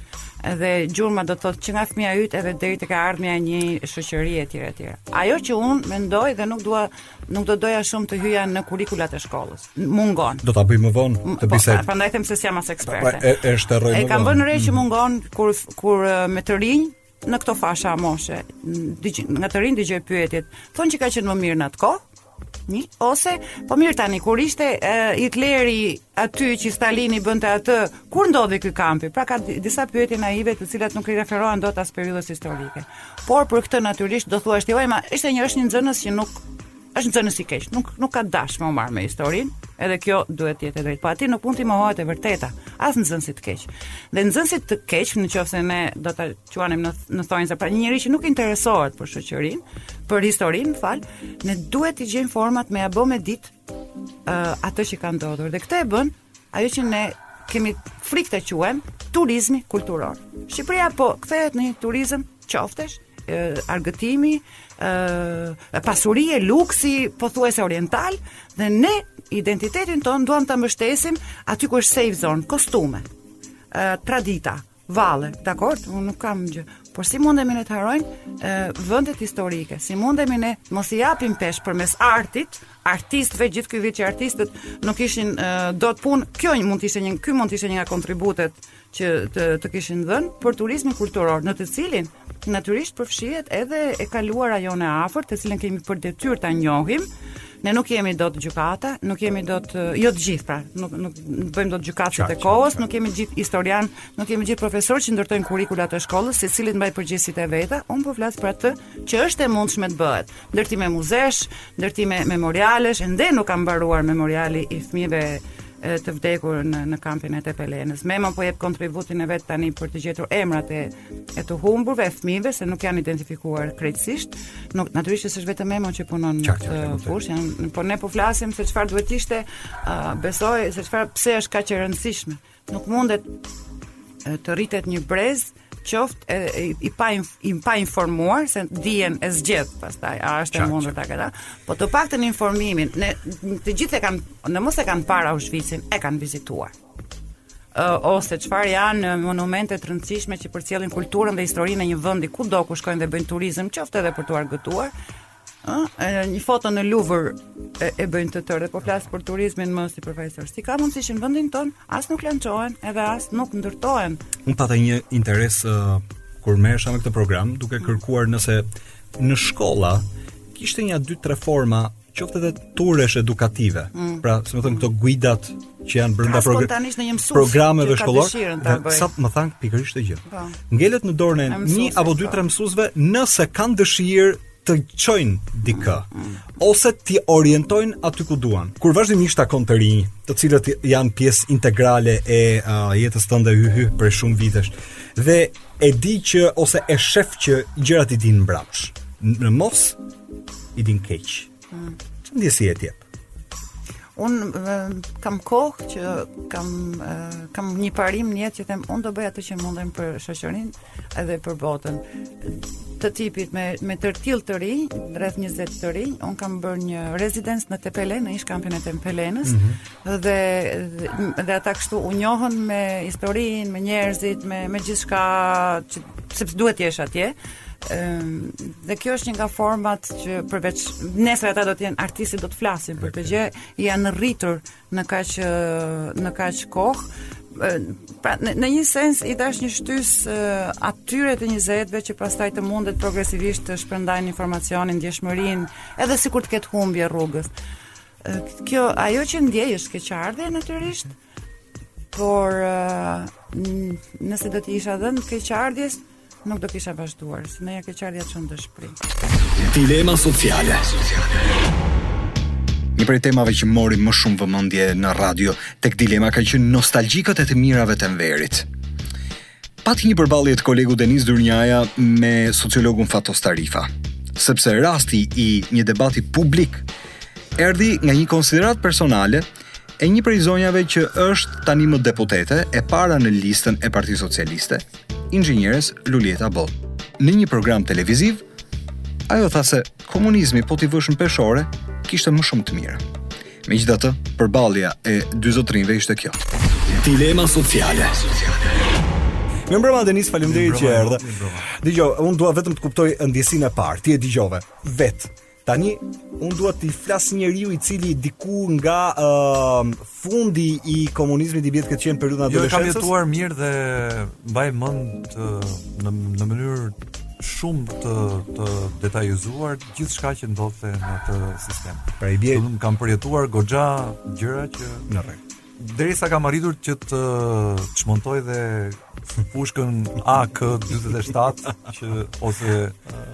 dhe gjurma do të thotë që nga fëmija yt edhe deri tek ardhmja e një shoqërie etj etj. Ajo që un mendoj dhe nuk dua Nuk do doja shumë të hyja në kurrikulat e shkollës. Mungon. Do ta bëj më vonë të, po, bisedë. Po, prandaj them se s'jam as eksperte. Po, e, është rroj më vonë. E kam vënë re që mungon kur kur me të rinj në këto fasha moshe. Nga të rinj dëgjoj pyetjet. Thonë që ka qenë më mirë në atë kohë. Një, ose po mirë tani kur ishte uh, Hitleri aty që Stalini bënte atë, kur ndodhi ky kampi? Pra ka disa pyetje naive të cilat nuk i referohen dot as periudhës historike. Por për këtë natyrisht do thuash ti, "Po ama ishte një është një nxënës që nuk, është nxënës i keq, nuk nuk ka dash me u marr me historinë, edhe kjo duhet të jetë e drejtë. Po aty nuk mund t'i mohohet e vërteta, as nxënësit të keq. Dhe nxënësit të keq, nëse ne do ta quanim në në thonjëza pra një nxënës që nuk interesohet për shoqërinë, për historinë, më fal, ne duhet të gjejmë format me ia bë me ditë uh, atë që kanë ndodhur dhe këtë e bën ajo që ne kemi frikë ta quajmë turizmi kulturor. Shqipëria po kthehet në një turizëm qoftesh argëtimi, ë pasurie, luksi pothuajse oriental dhe ne identitetin tonë duam ta mbështesim aty ku është safe zone, kostume, ë tradita, Valle, dakord, unë nuk kam gjë. Por si mundemi ne të harrojmë vendet historike? Si mundemi ne mos i japim peshë përmes artit, artistëve gjithë ky vit që artistët nuk kishin uh, dot punë. Kjo mund të ishte një ky mund të ishte një nga kontributet që të të kishin dhënë për turizmin kulturor, në të cilin Natyrisht përfshihet edhe e kaluara jonë e afërt, të cilën kemi për detyrë ta njohim. Ne nuk jemi dot gjykata, nuk jemi dot jo të gjithë pra, nuk nuk bëjmë dot gjykatësit e kohës, nuk jemi gjithë historianë, nuk jemi gjithë profesorë që ndërtojnë kurrikulat e shkollës, secili mban përgjegjësitë e veta. Unë po flas për atë që është e mundshme të bëhet. Ndërtime muzesh, ndërtime memorialesh, ende nuk ka mbaruar memoriali i fëmijëve të vdekur në në kampin e Tepelenës. Memo po jep kontributin e vet tani për të gjetur emrat e e të humburve, e fëmijëve se nuk janë identifikuar krejtësisht. Nuk natyrisht është vetëm MEMO që punon në këtë fushë, janë po ne po flasim se çfarë duhet të ishte, uh, besoj se çfarë pse është kaq e rëndësishme. Nuk mundet të rritet një brez qoftë e, e, i pa i pa informuar se dijen e zgjedh pastaj a është e mundur ta ketë, po të paktën informimin ne të gjithë e kanë në mos e kanë parë, Auschwitzin e kanë vizituar ose çfarë janë monumente të rëndësishme që përcjellin kulturën dhe historinë e një vendi kudo ku shkojnë dhe bëjnë turizëm, qoftë edhe për t'u argëtuar. Ëh, një foto në Louvre e, e bëjnë të tërë dhe po flas për turizmin më sipërfaqësor. Si ka mundësi që në vendin tonë as nuk lançohen, edhe as nuk ndërtohen. Unë pata një interes uh, kur merresha me këtë program, duke kërkuar nëse në shkolla kishte një dy tre forma qoftë edhe turesh edukative. Mm. Pra, si me thënë këto guidat që janë brenda programeve programeve shkollore, ç'a më thanë pikërisht këtë gjë. Po. Ngelet në dorën e një apo dy tre mësuesve nëse kanë dëshirë të çojnë dikë mm. ose t'i orientojnë aty ku duan. Kur vazhdimisht takon të rinj, të cilët janë pjesë integrale e uh, jetës tënde hy hy prej shumë vitesh dhe e di që ose e shef që gjërat i dinë mbrapsh në mos i din keq. Mm. Çfarë ndjesie të jep? Un kam kohë që kam kam një parim në jetë që them un do bëj atë që mundem për shoqërinë edhe për botën të tipit me me tërë ata të rinj, rreth 20 të rinj, un kam bërë një rezidencë në Tepelenë, në ish kampin e Tepelenës mm -hmm. dhe, dhe dhe ata kështu u njohën me historinë, me njerëzit, me me gjithçka që sepse duhet të jesh atje. dhe kjo është një nga format që përveç nesër ata do të jenë artistë do të flasin për këtë gjë, janë rritur në kaq në kaq kohë pra në, në një sens i dhashë një shtysë uh, atyre të 20-ve që pastaj të mundet progresivisht të shpërndajnë informacionin, ndjeshmërinë, edhe sikur të ketë humbje rrugës. Uh, kjo ajo që ndjej është keqardhje natyrisht, por uh, nëse do t'i isha dhënë keqardhjes, Nuk do kisha vazhduar, se ndonjëherë keqardhja çon në dëshpërim. Dilema sociale. Një prej temave që mori më shumë vëmendje në radio tek Dilema kanë qenë nostalgjikët e të mirave të Enverit. Pati një përballje te kolegu Denis Dyrnjaja me sociologun Fatos Tarifa, sepse rasti i një debati publik erdhi nga një konsideratë personale e një prej zonjave që është tanimë deputete e para në listën e Partisë Socialiste, inxhinieres Luljeta Bozo. Në një program televiziv, ajo tha se komunizmi po t'i vëje në peshore, kishte më shumë të mira. Megjithatë, përballja e dy zotërinjve ishte kjo. Dilema sociale. Mirëmbrëma, Denis, faleminderit që erdhe. Dëgjo, unë dua vetëm të kuptoj ndjesinë e parë, ti e dëgjove, vetë. Tani unë dua t'i flas njeriut i cili diku nga uh, fundi i komunizmit i bie të ketë qenë në periudhën e adoleshencës. Jo, kam jetuar mirë dhe mbaj mend uh, në në mënyrë shumë të të detajizuar gjithçka që ndodhte në atë sistem. Pra i bie. Unë kam përjetuar goxha gjëra që në rregull. Derisa kam arritur që të çmontoj dhe pushkën AK47 që ose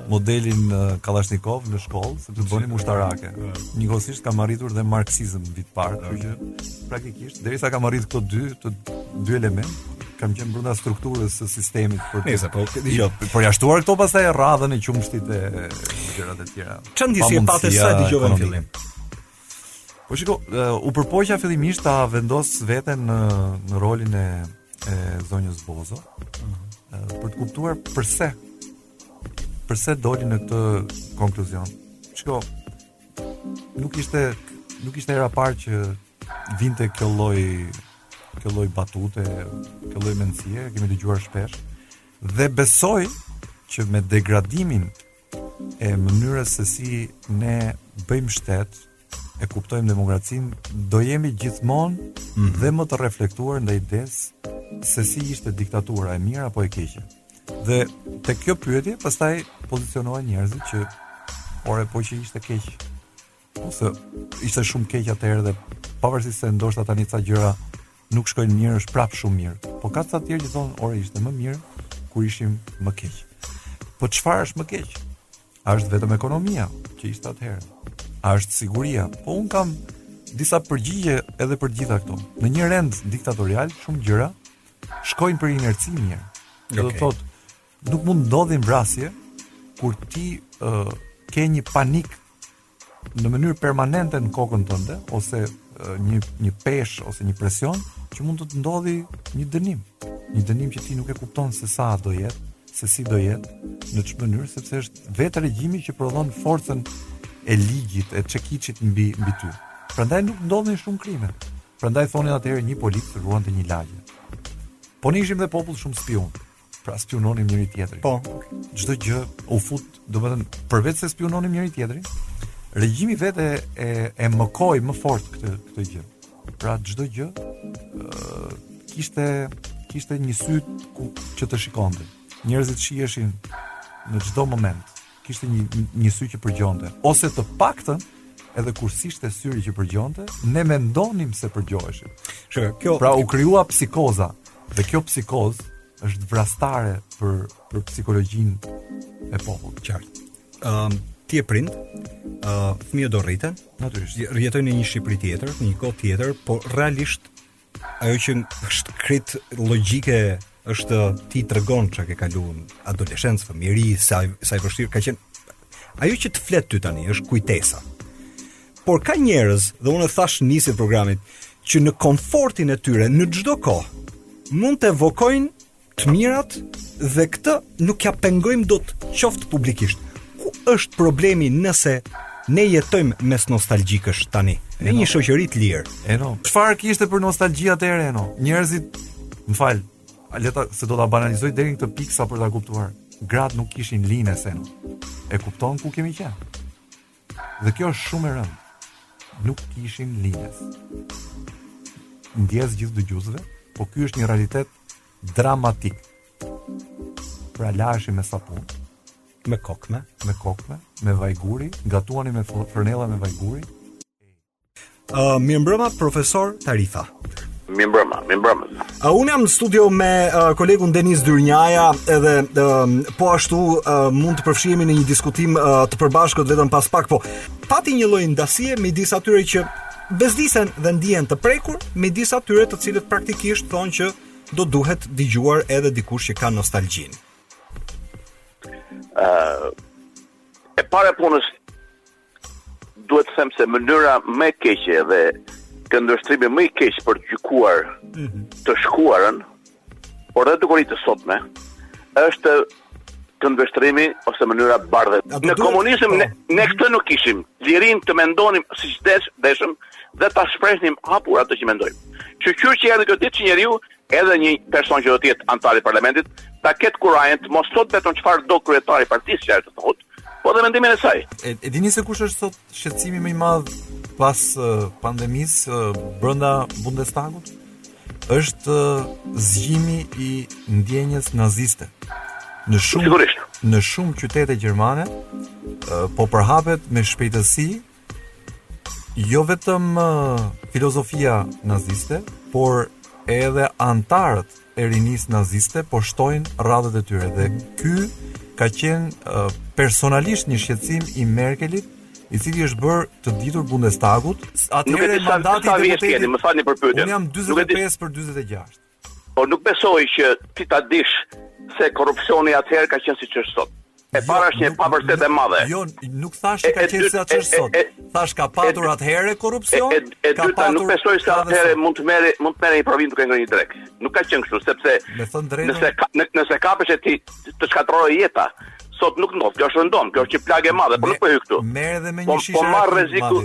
modelin uh, Kalashnikov në shkollë, sepse bënim ushtarake. Njëkohësisht kam arritur dhe marksizëm vit parë, kështu që praktikisht derisa kam arritur këto dy, këto dy elementë, kam qenë brenda strukturës së sistemit për Nëse po jo, përjashtuar këto pastaj radhën e qumështit dhe gjërat e tjera. Çfarë ndjesie pate sa dëgjove në fillim? Po shiko, u përpoqa fillimisht ta vendos veten në në rolin e e zonjës Bozo. Mhm. Për të kuptuar përse përse doli në këtë konkluzion. Shiko, nuk ishte nuk ishte hera e parë që vinte kjo lloj kjo lloj batute, kjo lloj mendësie, kemi dëgjuar shpesh dhe besoj që me degradimin e mënyrës se si ne bëjmë shtet e kuptojmë demokracinë do jemi gjithmonë mm -hmm. dhe më të reflektuar ndaj idesë se si ishte diktatura e mirë apo e keqe dhe te kjo pyetje pastaj pozicionohen njerëzit që ore po që ishte keq Ose ishte shumë keq atëherë dhe pavarësisht se ndoshta tani ca gjëra nuk shkojnë mirë, është prapë shumë mirë. Po ka ca të tjerë që thonë, "Ore ishte më mirë kur ishim më keq." Po çfarë është më keq? A është vetëm ekonomia që ishte atëherë? A është siguria? Po unë kam disa përgjigje edhe për të gjitha këto. Në një rend diktatorial shumë gjëra shkojnë për inerci mirë. Do okay. të thotë Nuk mund të ndodhin vrasje kur ti uh, ke një panik në mënyrë permanente në kokën tënde ose uh, një një peshë ose një presion që mund të të ndodhi një dënim. Një dënim që ti nuk e kupton se sa do jetë, se si do jetë, në ç'mënyrë, sepse është vetë regjimi që prodhon forcën e ligjit, e çekiçit mbi mbi ty. Prandaj nuk ndodhnin shumë krime. Prandaj thonin atëherë një polic të ruante një lagje. Po ne ishim dhe popull shumë spion. Pra spiunonim njëri tjetrin. Po, çdo gjë u fut, domethënë, përveç se spiunonim njëri tjetrin, regjimi vetë e e mëkoi më fort këtë këtë gjë. Pra çdo gjë ë kishte kishte një sy ku që të shikonte. Njerëzit shiheshin në çdo moment. kishte një një sy që përgjonte ose të paktën edhe kur s'ishte syri që përgjonte, ne mendonim se përgjoheshim. Shë, kjo pra u krijua psikoza dhe kjo psikozë është vrastare për për psikologjinë e popullit, qartë. Ëm um, ti je prind, ë uh, fëmijët do rriten, natyrisht, do jetojnë në një Shqipëri tjetër, në një kohë tjetër, por realisht Ajo që është krejt logjike është ti tregon çfarë ke kaluar adoleshencë, fëmijëri, sa sa i vështirë ka qenë. Ajo që të flet ty tani është kujtesa. Por ka njerëz, dhe unë thash në nisje të programit, që në komfortin e tyre në çdo kohë mund të evokojnë të mirat dhe këtë nuk ia pengojmë dot, qoftë publikisht. Ku është problemi nëse ne jetojmë mes nostalgjikësh tani, në një shoqëri të lirë? Eno, çfarë kishte për nostalgji atëherë Eno? Njerëzit, më fal, se do ta banalizoj deri në këtë pikë sa për ta kuptuar. Gratë nuk kishin Lines. E. kupton ku kemi qenë? Dhe kjo është shumë e rëndë. Nuk kishin lines. Ndjesë gjithë dëgjuesve, po ky është një realitet dramatik. Pra laheshin me sapun, me kokme, me kokme, me vajguri, gatuani me fërnella me vajguri, Uh, mirë mbrëma, profesor Tarifa. Mirë mbrëma, mirë mbrëma. Uh, unë jam në studio me uh, kolegun Denis Dyrnjaja edhe uh, po ashtu uh, mund të përfshihemi në një diskutim uh, të përbashkët vetëm pas pak po. Pati një lloj ndasie midis atyre që bezdisen dhe ndihen të prekur midis atyre të cilët praktikisht thonë që do duhet dëgjuar edhe dikush që ka nostalgji. Ëh, uh, e para punës Duhet të them se mënyra më e keqe dhe këndvështrimi më i keq për të gjykuar mhm. të shkuarën, por edhe dukuri të sotme, është këndvështrimi ose mënyra bardhe. Në komunizëm po. ne, ne këtë nuk kishim, lirinë të mendonim siç desh, deshëm, dhe ta shprehnim hapur atë që mendonim. Shyqyr që erdhi kjo ditë që njeriu Edhe një person që do të jetë anëtar i parlamentit, ta ketë kurajën të mos thotë vetëm çfarë do kryetari i partisë që ajo të thotë, po dhe mendimin e saj. E, e dini se kush është sot shqetësimi më i madh pas uh, pandemisë uh, brenda Bundestagut? Është uh, zgjimi i ndjenjës naziste. Në shumë Sigurisht. në shumë qytete gjermane uh, po përhapet me shpejtësi Jo vetëm uh, filozofia naziste, por edhe anëtarët e rinisë naziste po shtojnë radhët e tyre dhe ky ka qenë uh, personalisht një shqetësim i Merkelit i cili është bërë të ditur Bundestagut. Atëherë mandati i deputetit. Më falni për pyetjen. Unë jam 45 për 46. Por nuk besoj që ti ta dish që korrupsioni atëherë ka qenë siç është sot. E jo, para është një e pavërtetë e madhe. Jo, nuk thashë që ka qenë siç është sot. Thashë ka patur atëherë korrupsion. E dyta nuk besoj se atëherë mund të merrje mund të merrje një provim duke ngrënë drekë. Nuk ka qenë kështu sepse nëse ka, nëse kapeshe ti të shkatërrohej jeta. Sot nuk ndodh, kjo është rëndom, kjo është një plagë e madhe, por nuk po hyj këtu. Merr edhe me një po, po shishe. Po marr rrezikun.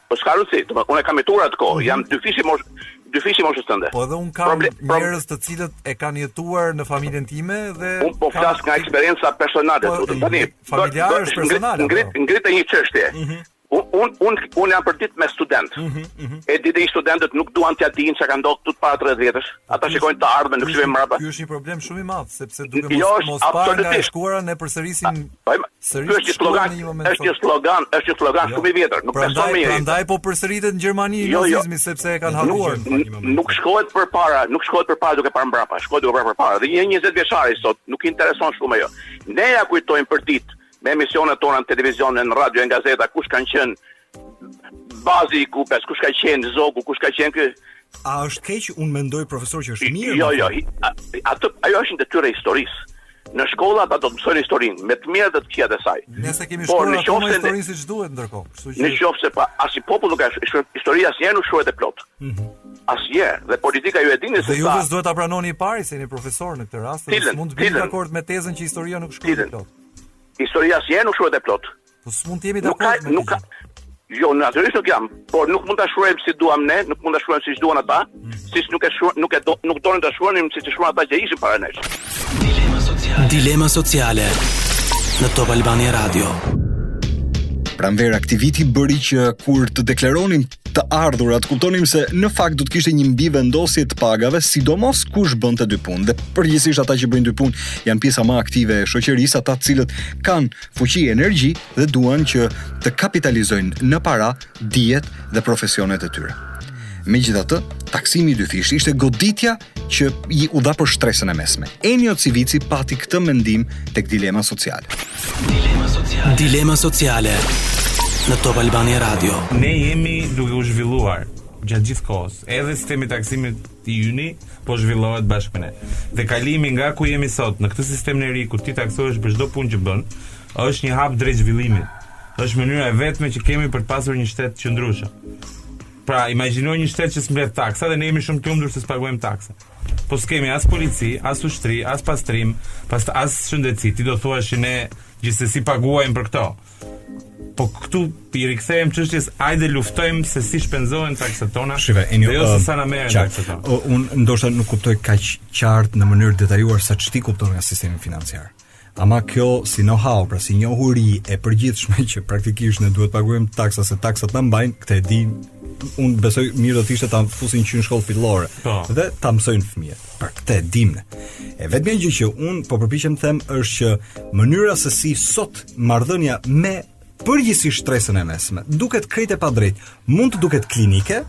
Po s'ka rëndësi. Domethënë unë kam jetuar atë kohë, mhm. jam dyfishi mosh dyfishi moshës tënde. Po edhe un kam njerëz të cilët e kanë jetuar në familjen time dhe un po flas nga eksperienca personale, po, do të thoni. Familjare është personale. Ngrit po. ngrit një çështje. Mhm. Un un un jam për ditë me studentë. Mhm, e di ti studentët nuk duan t'ia dinë çka ka ndodhur tut para 30 vjetësh. Ata shikojnë të ardhmen, nuk shikojnë mbrapa. Ky është një problem shumë i madh sepse duke mos jo, mos parë nga shkuara ne përsërisim Po, ky është një slogan, është një slogan, është një slogan jo. shumë i vjetër, nuk ka shumë mirë. Prandaj po përsëritet në Gjermani jo, jo. nazizmi sepse e kanë harruar. Nuk shkohet përpara, nuk shkohet përpara duke parë mbrapa, shkohet duke parë përpara. Dhe një 20 vjeçari sot nuk i intereson shumë ajo. Ne ia kujtojmë për ditë me emisionet tona në televizion, në radio, në gazeta, kush kanë qenë Bazi i Kupës, kush ka qenë Zogu, kush ka qenë ky? A është keq? Unë mendoj profesor që është mirë. Jo, jo, atë ajo është detyrë e historisë. Në shkolla ata do të mësojnë historinë, me të mirat dhe të këqijat e saj. Ne s'e kemi shkruar në qoftë se historinë siç duhet ndërkohë, kështu që Në qoftë se po asnjë popull nuk ka shkruar historia asnjëherë nuk shkruhet e plotë. Mhm. Asnjëherë, dhe politika ju e dini se sa. Ju vetë duhet ta pranoni i pari se jeni profesor në këtë rast, mund të bini dakord me tezën që historia nuk shkruhet e plotë. Historia asnjëherë nuk shkruhet e plotë. Po s'mund të jemi dakord me këtë. Jo, natyrisht nuk jam, por nuk mund ta shkruajmë si duam ne, nuk mund ta shkruajmë siç duan ata, mm. siç nuk e shkruan, nuk e do, nuk donin ta shkruanim siç e shkruan ata që ishin para nesh. Dilema sociale. Dilema sociale në Top Albania Radio. Pranvera e këtij viti bëri që kur të deklaronim të ardhurat, të kuptonim se në fakt do të kishte një mbivendosje të pagave, sidomos kush bënte dy punë. Dhe përgjithsisht ata që bëjnë dy punë janë pjesa më aktive e shoqërisë, ata të cilët kanë fuqi e energji dhe duan që të kapitalizojnë në para dijet dhe profesionet e tyre. Megjithatë, taksimi i dyfishtë ishte goditja që iu dha për shtresën e mesme. Enio Civici pati këtë mendim tek dilema sociale. Dilema sociale. Dilema sociale në Top Albania Radio. Ne jemi duke u zhvilluar gjatë gjithë kohës, edhe sistemi i taksimit i yni po zhvillohet bashkë me ne. Dhe kalimi nga ku jemi sot në këtë sistem të ri ku ti taksohesh për çdo punë që bën, është një hap drejt zhvillimit. Është mënyra e vetme që kemi për të pasur një shtet të qëndrueshëm. Pra, imagjino një shtet që s'mbledh taksa dhe ne jemi shumë të lumtur se s'paguajmë taksa. Po s'kemi as polici, as ushtri, as pastrim, as as shëndetësi. Ti do thuash që ne gjithsesi paguajmë për këto. Po këtu i rikthehem çështjes, hajde luftojmë se si shpenzohen taksat tona. dhe jo se sa na merren taksat tona. Un ndoshta nuk kuptoj kaq qartë në mënyrë detajuar sa ti kupton nga sistemi financiar. Ama kjo si know how, pra si njohuri e përgjithshme që praktikisht ne duhet paguajmë taksa se taksat na mbajnë, këtë e di. Un besoj mirë do të ishte ta fusin që në shkollë fillore po. dhe ta mësojnë fëmijët. Për këtë e dimë. E vetmja gjë që un po përpiqem të them është që mënyra se si sot marrëdhënia me përgjithësisht shtresën e mesme duket krejt e padrejtë. Mund të duket klinike,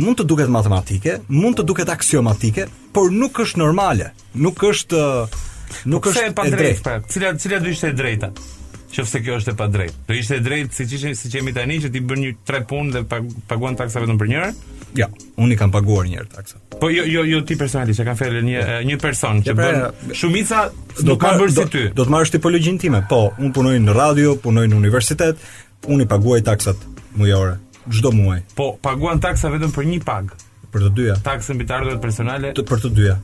mund të duket matematike, mund të duket aksiomatike, por nuk është normale. Nuk është nuk po është e drejtë. Pra, cila cila do ishte e drejta? Qofse kjo është e padrejtë. Do ishte e drejtë siç ishte siç jemi tani që ti bën një tre punë dhe paguan taksa vetëm për njërën? Jo, jo, unë i kam paguar një herë taksa. Po jo jo jo ti personalisht e kam fjalën një po. një person që pra, bën shumica nuk ka bërë si ty. Do të marrësh tipologjinë time. Po, un punoj në radio, punoj në universitet, un i paguaj taksat mujore çdo muaj. Po, paguan taksa vetëm për një pagë. Për të dyja. Taksën mbi të ardhurat personale. Të për të dyja.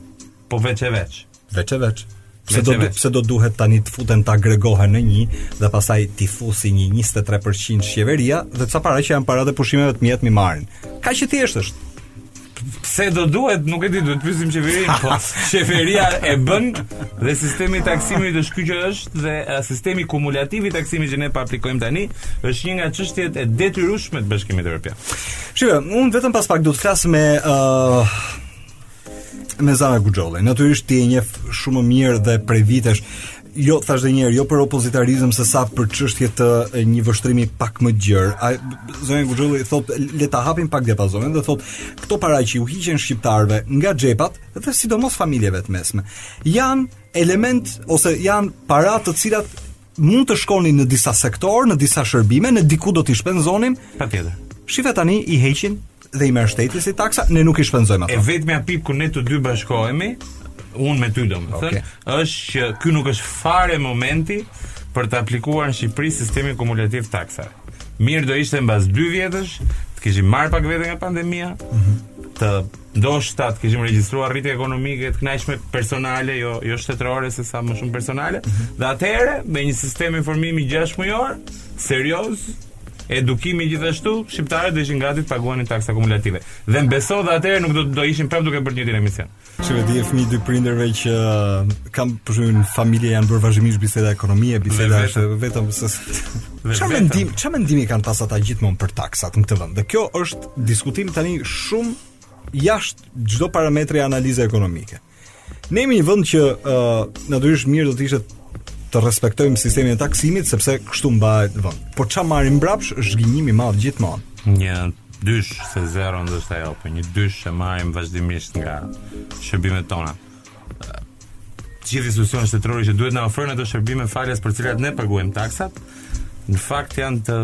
Po veç e veç. Veç e veç. Pse do pse do duhet tani të futen të agregohen në një dhe pastaj t'i fusë një 23% qeveria dhe ca para që janë para të pushimeve të miat m'i marrin. Ka që thjesht është. Pse do duhet, nuk e di, duhet pyesim qeverinë, po qeveria e bën dhe sistemi i taksimit është ky që është dhe a, sistemi kumulativ i taksimit që ne po aplikojmë tani është një nga çështjet e detyrueshme të Bashkimit Evropian. Shiko, unë vetëm pas pak do të flas me uh, Me zonjën Guxholli, natyrisht ti e njeh shumë më mirë dhe prej vitesh jo thashë dhe njëherë, jo për opozitarizëm se sa për çështje të një vështrimi pak më gjerë. Zonja Guxholli thotë le ta hapim pak diapazonin dhe thotë këto para që u hiqen shqiptarëve nga xhepat dhe sidomos familjeve të mesme janë elementë ose janë para të cilat mund të shkonin në disa sektorë, në disa shërbime, në diku do t'i shpenzonim. Patjetër. Nëse tani i heqin dhe i merr shteti si taksa, ne nuk i shpenzojmë ato. E vetmja pikë ku ne të dy bashkohemi, unë me ty domethënë, okay. është që ky nuk është fare momenti për të aplikuar në Shqipëri sistemin kumulativ taksa. Mirë do ishte mbas 2 vjetësh të kishim marrë pak veten nga pandemia, mm -hmm. të ndoshta të kishim regjistruar rritje ekonomike të kënaqshme personale, jo jo shtetërore se sa më shumë personale, mm -hmm. dhe atëherë me një sistem informimi 6 mujor serioz edukimi gjithashtu, shqiptarët do ishin gati të paguanin taksa kumulative. Dhe më beso dhe atëherë nuk do do ishin prapë duke bërë një tjetër emision. Si vetë je fëmijë i dy prindërve që kam përshtypjen në familje janë bërë vazhdimisht biseda ekonomie, biseda është vetëm se Çfarë mendim, çfarë mendimi kanë pas ata gjithmonë për taksat në këtë vend? Dhe kjo është diskutim tani shumë jashtë çdo parametri analize ekonomike. Ne jemi një vend që ë uh, natyrisht mirë do të ishte të respektojmë sistemin e taksimit sepse kështu mbahet vendi. Por çfarë marrim mbrapsh është zhgënjim i madh gjithmonë. Një dysh se zero ndoshta jo, po një dysh që marrim vazhdimisht nga shërbimet tona. Gjithë institucionet shtetërore që duhet na ofrojnë ato shërbime falas për të cilat ne paguajmë taksat, në fakt janë të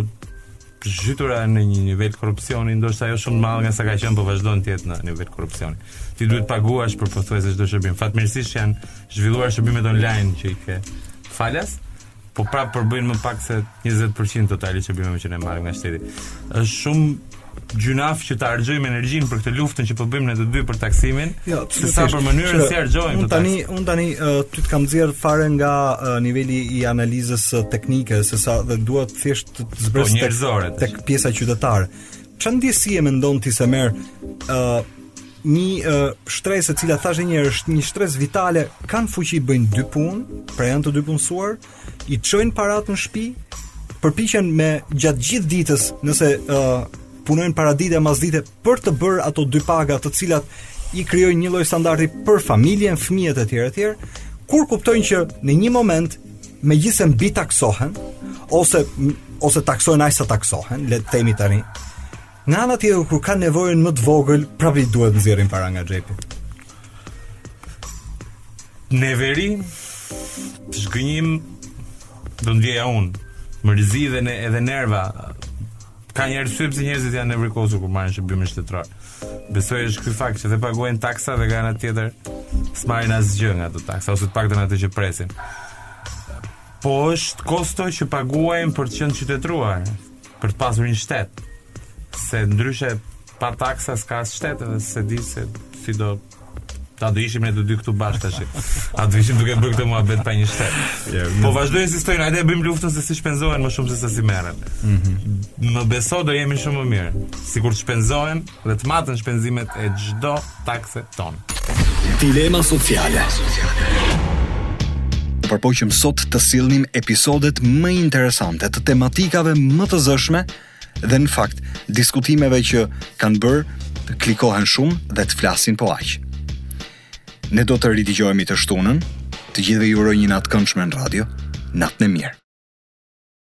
zhytura në një nivel korrupsioni ndoshta jo shumë të madhe nga sa ka qenë po vazhdon të jetë në nivel korrupsioni. Ti duhet të paguash për pothuajse çdo shërbim. Fatmirësisht janë zhvilluar shërbimet online që i ke falas, po prap përbëjnë më pak se 20% të totalit të shërbimeve që ne marrim nga shteti. Është shumë gjynah që të harxojmë energjinë për këtë luftën që po bëjmë ne të dy për taksimin, jo, se sa për mënyrën si harxojmë. Unë tani, unë tani ty të kam nxjerr fare nga niveli i analizës teknike, se sa dhe dua të thjesht të të zbres po, njerëzore tek, tek pjesa qytetare. Çfarë ndjesie mendon ti se merr ë uh, një uh, shtresë e cila thashë një herë është një shtresë vitale, kanë fuqi bëjnë dy punë, pra janë të dy punësuar, i çojnë paratë në shtëpi, përpiqen me gjatë gjithë ditës, nëse uh, punojnë para dite, mas dite, për të bërë ato dy paga të cilat i krijojnë një lloj standardi për familjen, fëmijët etj etj, kur kuptojnë që në një moment megjithëse mbitaksohen ose ose taksohen aq sa taksohen, le të themi tani. Nga ana tjetër kur kanë nevojën më të vogël, prapë duhet të nxjerrin para nga xhepi. Neveri, zhgënjim do ndieja unë mërzi dhe ne, edhe nerva Ka një arsye pse njerëzit janë nevrikosur kur marrin shërbimin shtetëror. Besoj është ky fakt që dhe paguajnë taksa dhe nga ana tjetër s'marrin asgjë nga ato taksa ose të paktën atë që presin. Po është kosto që paguajnë për të qenë të qytetëruar, për të pasur një shtet. Se ndryshe pa taksa s'ka as shtet edhe s'e di se si do të A do ishim ne të dy këtu bashkë tash. A do ishim duke bërë këtë muhabet pa një shtet. Po vazhdojmë siç thonë, hajde e bëjmë luftën se si shpenzohen më shumë se sa si merren. Mhm. Më beso do jemi shumë më mirë. Sikur të shpenzohen dhe të maten shpenzimet e çdo takse tonë. Dilema sociale. U përpoqëm sot të sillnim episodet më interesante të tematikave më të zëshme Dhe në fakt, diskutimeve që kanë bërë të klikohen shumë dhe të flasin po aq. Ne do të ridëgjohemi të shtunën, të gjithëve ju uroj një natë të këndshme në radio, natën e mirë.